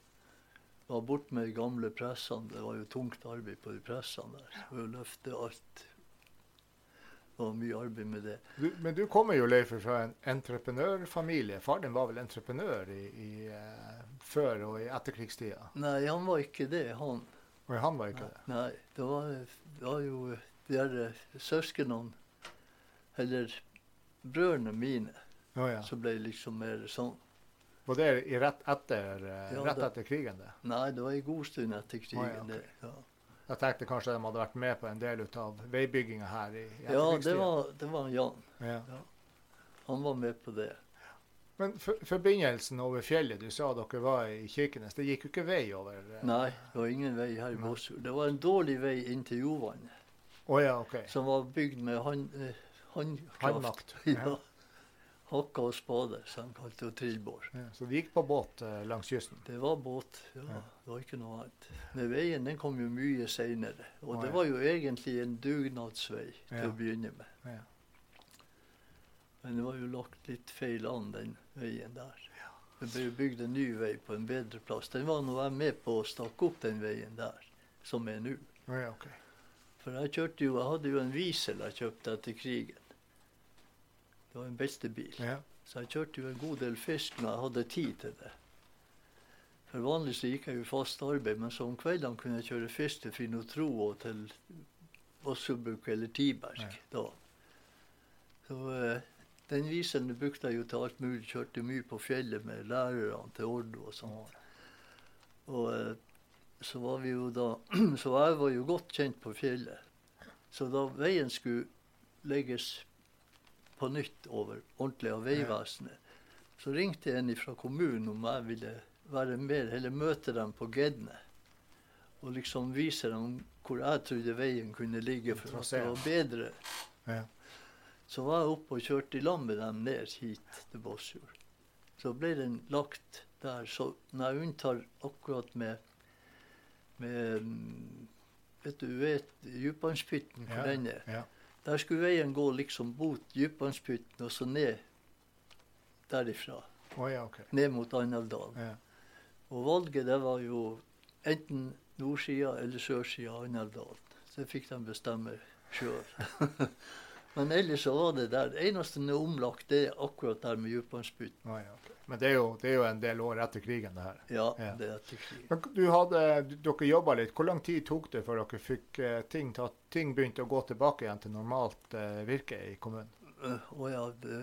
var bort med de gamle pressene. Det var jo tungt arbeid på de pressene der. Å løfte alt. Var mye arbeid med det. Du, men du kommer jo, Leif, fra en entreprenørfamilie. Far din var vel entreprenør i, i, eh, før og i etterkrigstida? Nei, han var ikke det, han. Og han var ikke det? Nei, det var, det var jo de der eh, søsknene, eller brødrene mine, oh, ja. som ble liksom mer sånn. Var det i rett etter, eh, Ja, rett etter krigen? det? Nei, det var en god stund etter krigen. Oh, ja, okay. det. Ja, Jeg tenkte kanskje de hadde vært med på en del av veibygginga her i, i ja det, var, det var Jan. Ja. Han var med på det. Men for, forbindelsen over fjellet, du sa dere var i Kirkenes, det gikk jo ikke vei over? eh? Nei, det var ingen vei her i. Båtsfjord. Det var en dårlig vei inn til Jovannet, Oh, ja, okay. som var bygd med hand, eh, håndkraft. Handmakt. [laughs] Ja. Hakka og spade, som de kalte det, trillbår. Ja, så det gikk på båt eh, langs kysten? Det var båt, ja. Ja. Det var ikke noe annet. Men veien den kom jo mye seinere. Og det var jo egentlig en dugnadsvei til å begynne med. Ja. Men det var jo lagt litt feil an, den veien der. Det ble bygd en ny vei på en bedre plass. Den var nå jeg med på å stakke opp den veien der, som er nå. Ja, okay. For jeg kjørte jo, jeg hadde jo en Wiesel jeg kjøpte etter krigen. Det var en beltebil. Ja. Så jeg kjørte jo en god del fisk når jeg hadde tid til det. For vanlig så gikk jeg jo fast arbeid, men så om kveldene kunne jeg kjøre fisk til Finotro og til Vossebukk eller Tiberg Ja. da. Så uh, den viseren brukte jeg jo til alt mulig. Kjørte mye på fjellet med lærerne til Ordo og sånt. Og uh, så var vi jo da [clears throat] Så jeg var jo godt kjent på fjellet. Så da veien skulle legges på nytt over ordentlig av Vegvesenet, så ringte en fra kommunen om jeg ville være med eller møte dem på Gedne. Og liksom vise dem hvor jeg trodde veien kunne ligge for at det var bedre. Ja. Så var jeg oppe og kjørte i lag med dem ned hit til Båtsfjord. Så ble den lagt der. Så når jeg unntar akkurat med, med mm, Vet du vet Djupvannspytten, hvor Ja, den er? ja. Der skulle veien gå liksom mot Djupvannspytten og så ned derifra. Oh, ja, OK. Ned mot Andaldalen. Ja. Og valget det var jo enten nordsida eller sørsida av Andaldalen. Så det fikk de bestemme sjøl. [laughs] Men ellers så var det der. Det eneste som er omlagt, det er akkurat der med Djupvannspytten. Oh, ja, ok. Men det er, jo, det er jo en del år etter krigen, det her. Ja, Ja. det er etter krigen. Men du hadde, dere jobba litt. Hvor lang tid tok det før dere fikk eh, ting til at ting begynte å gå tilbake igjen til normalt uh, virke i kommunen? Øh, Å ja, det,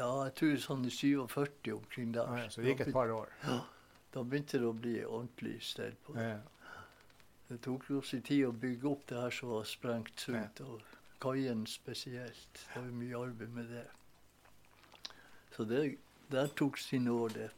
ja, jeg tror sånn i 47 omkring der. Ah, ja, så det gikk et par år. Ja, da begynte det å bli ordentlig stell på det. Ja. Det tok jo sin tid å bygge opp det her som var sprengt ut, og kaien spesielt. Det var mye arbeid med det. Så det der tok sin det.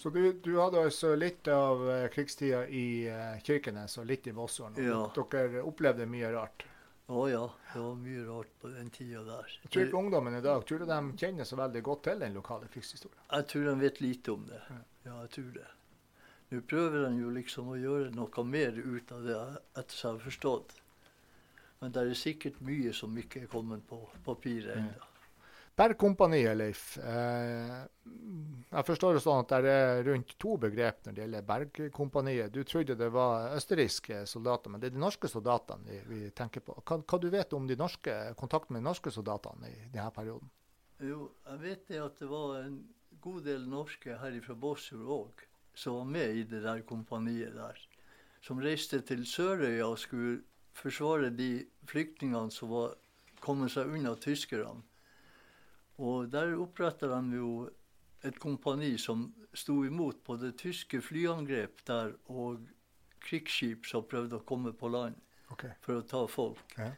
Så du, du hadde altså litt av eh, krigstida i eh, Kirkenes og litt i og Ja. Dere opplevde mye rart. Å ja, det var mye rart på den tida der. Jeg tror ikke ungdommen i dag tror du de kjenner så veldig godt til den lokale krigshistorien. Jeg tror de vet lite om det. Ja. Jeg tror det. Nå prøver de jo liksom å gjøre noe mer ut av det, etter som jeg har forstått. Men det er sikkert mye som ikke er kommet på papiret ennå. Bergkompaniet, Leif. Eh, jeg forstår det sånn at det er rundt to begrep når det gjelder Bergkompaniet. Du trodde det var østerrikske soldater, men det er de norske soldatene vi, vi tenker på. Hva, hva du vet om de norske, kontakten med de norske soldatene i denne perioden? Jo, jeg vet det at det var en god del norske her fra Båtsfjord òg som var med i det der kompaniet der. Som reiste til Sørøya og skulle forsvare de flyktningene som var kommet seg unna tyskerne. Og der oppretta de jo et kompani som sto imot både tyske flyangrep der og krigsskip som prøvde å komme på land okay. for å ta folk. Ja.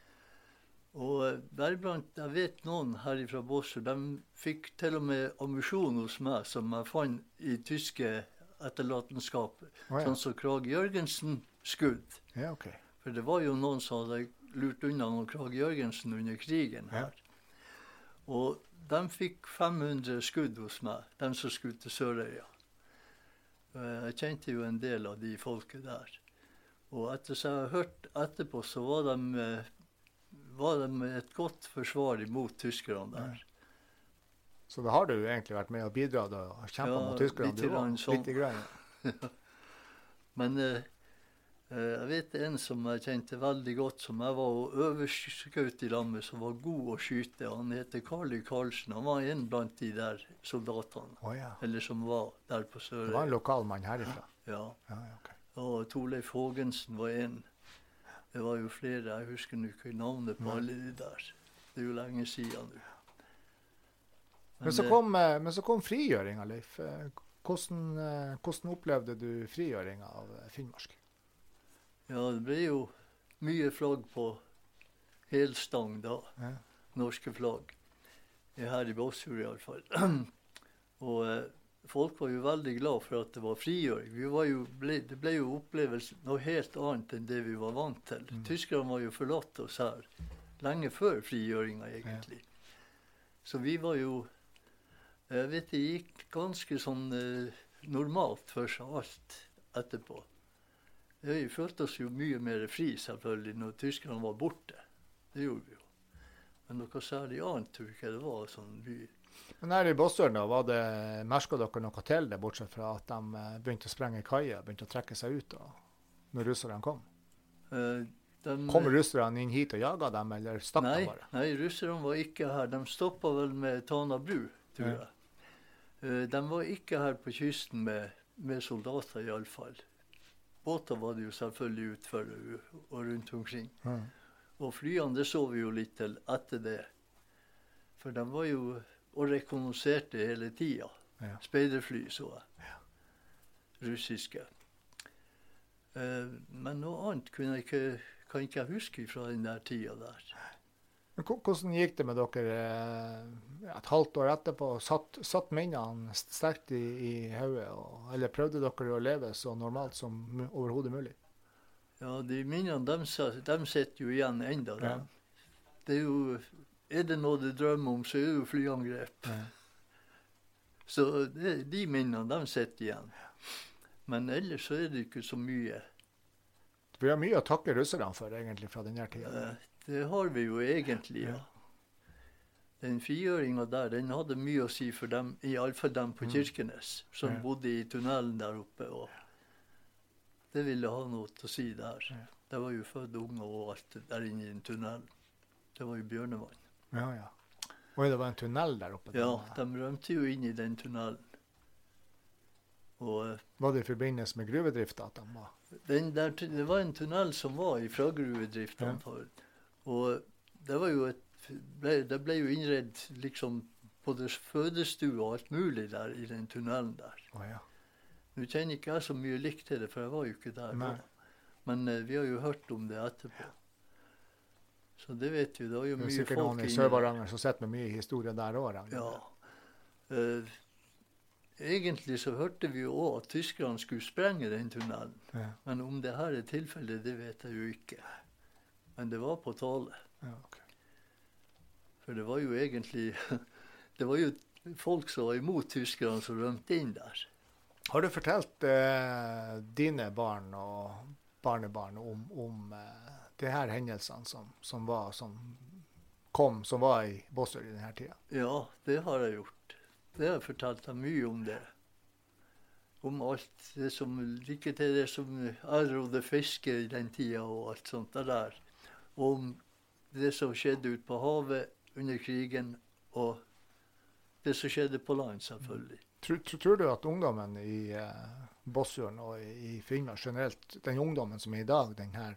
Og eh, deriblant, jeg vet noen her fra Båtsfjord, de fikk til og med ammunisjon hos meg som jeg fant i tyske etterlatenskaper. Oh, ja. Sånn som Krag Jørgensen-skudd. ja, okay. For det var jo noen som hadde lurt unna noen Krag Jørgensen under krigen Ja. her. Og de fikk 500 skudd hos meg, de som skulle til Sørøya. Eh, Jeg kjente jo en del av de folket der. Og etter som jeg har hørt etterpå, så var de, eh, var de et godt forsvar imot tyskerne der. Så da har du egentlig vært med og bidratt og kjempa Ja, mot tyskerne? lite du grann sånn. litt grann. [laughs] Men eh, jeg vet en som jeg kjente veldig godt, som jeg var og i lag med, som var god å skyte. Han heter Carly Karlsen. Han var en blant de der soldatene. Oh, ja. Eller som var der på Det var en lokalmann lokal mann herifra? Ja. Ja, ja, ok. Og Torleif Haagensen var en. Det var jo flere. Jeg husker ikke navnet på alle de der. Det er jo lenge siden nå. Men så kom, eh, men så kom frigjøringa, Leif. Eh, hvordan, eh, hvordan, opplevde du frigjøringa av Finnmark? Ja, det ble jo mye flagg på helstang da. Ja. Norske flagg. Her i Båtsfjord iallfall. [clears throat] og eh, folk var jo veldig glad for at det var frigjøring. Var ble, det ble jo opplevelse noe helt annet enn det vi var vant til. Mm. Tyskerne var jo forlatt oss her lenge før frigjøringa, egentlig. Ja. Så vi var jo jeg vet det gikk ganske sånn eh, normalt for seg alt etterpå. Vi følte oss jo mye mer fri selvfølgelig når tyskerne var borte. Det gjorde vi jo. Men noe særlig annet tror jeg ikke det var. sånn by. Men her i Båtsøren, var det, merka dere noe til det, bortsett fra at de eh, begynte å sprenge kaier, begynte å trekke seg ut da, når russerne kom? Uh, de, kom russerne inn hit og jaga dem, eller stakk de bare? Nei, russerne var ikke her. De stoppa vel med Tana bru, tror jeg. Uh, de var ikke her på kysten med, med soldater, iallfall. Båter var det jo selvfølgelig utfor og rundt omkring. Mm. Og flyene det så vi jo litt til etter det. For de var jo og rekognoserte hele tida. Ja. Speiderfly så jeg. Ja. Russiske. Eh, men noe annet kunne jeg ikke, kan ikke jeg huske fra den der tida der. Hvordan gikk det med dere eh, et halvt år etterpå? Satt, satt minnene sterkt i, i hodet? Eller prøvde dere å leve så normalt som overhodet mulig? Ja, de minnene de, de sitter jo igjen enda. Ja. Det er jo Er det noe du drømmer om, så er det jo flyangrep. Ja. Så det, de minnene, de sitter igjen. Men ellers så er det ikke så mye. Vi har mye å takke russerne for egentlig fra denne tida. Det har vi jo egentlig, ja. Den frigjøringa der den hadde mye å si for dem, iallfall dem på mm. Kirkenes, som bodde i tunnelen der oppe. og Det ville ha noe til å si der. Det var jo født unger og alt der inne i den tunnelen. Det var jo bjørnevann. Ja, ja. Og det var en tunnel der oppe? Ja, de rømte jo inn i den tunnelen. Og, eh, var det i forbindelse med gruvedrifta at de var der, Det var en tunnel som var fra gruvedrifta. Ja. Og det var jo et ble, Det ble jo innredd liksom både fødestue og alt mulig der i den tunnelen der. Oh, ja. Nå kjenner ikke jeg så mye likt til det, for jeg var jo ikke der da. Men uh, vi har jo hørt om det etterpå. Så det vet vi. Det var jo mye folk sikkert noen i Sør-Varanger som sitter med mye historie der òg. Ja. Uh, egentlig så hørte vi jo òg at tyskerne skulle sprenge den tunnelen. Ja. Men om det her er tilfellet, det vet jeg jo ikke. Men det var på tale. Ja, okay. For det var jo egentlig [laughs] Det var jo folk som var imot tyskerne, som rømte inn der. Har du fortalt eh, dine barn og barnebarn om, om eh, de her hendelsene som, som, var, som kom, som var i Båtsfjord i denne tida? Ja, det har jeg gjort. Det har jeg fortalt dem mye om det. Om alt det som like til det som jeg rodde fiske i den tida og alt sånt der om det som skjedde ute på havet under krigen, og det som skjedde på land, selvfølgelig. Tror, tror du at ungdommen i eh, Båtsfjorden og i, Finnmark generelt, den ungdommen som er i dag, den her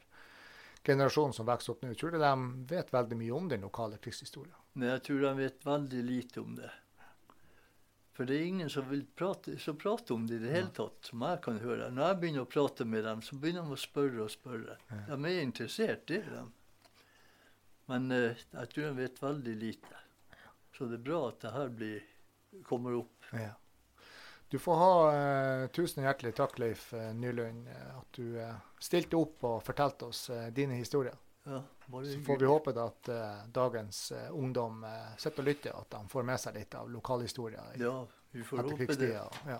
generasjonen som vokser opp nå, tror du de vet veldig mye om den lokale krigshistorien? Nei, jeg tror de vet veldig lite om det. For det er ingen som vil prate, som prater om det i det hele tatt, som jeg kan høre. Når jeg begynner å prate med dem, så begynner de å spørre og spørre. De er interessert, det er de. Men uh, jeg tror han vet veldig lite. Så det er bra at det her blir, kommer opp. Ja. Du får ha uh, tusen hjertelig takk, Leif uh, Nylund, at du stilte opp og fortalte oss dine historier. Ja, så får vi håpe at dagens ungdom sitter og lytter, at de får med seg litt av lokalhistorier ja, vi får håpe det. Ja.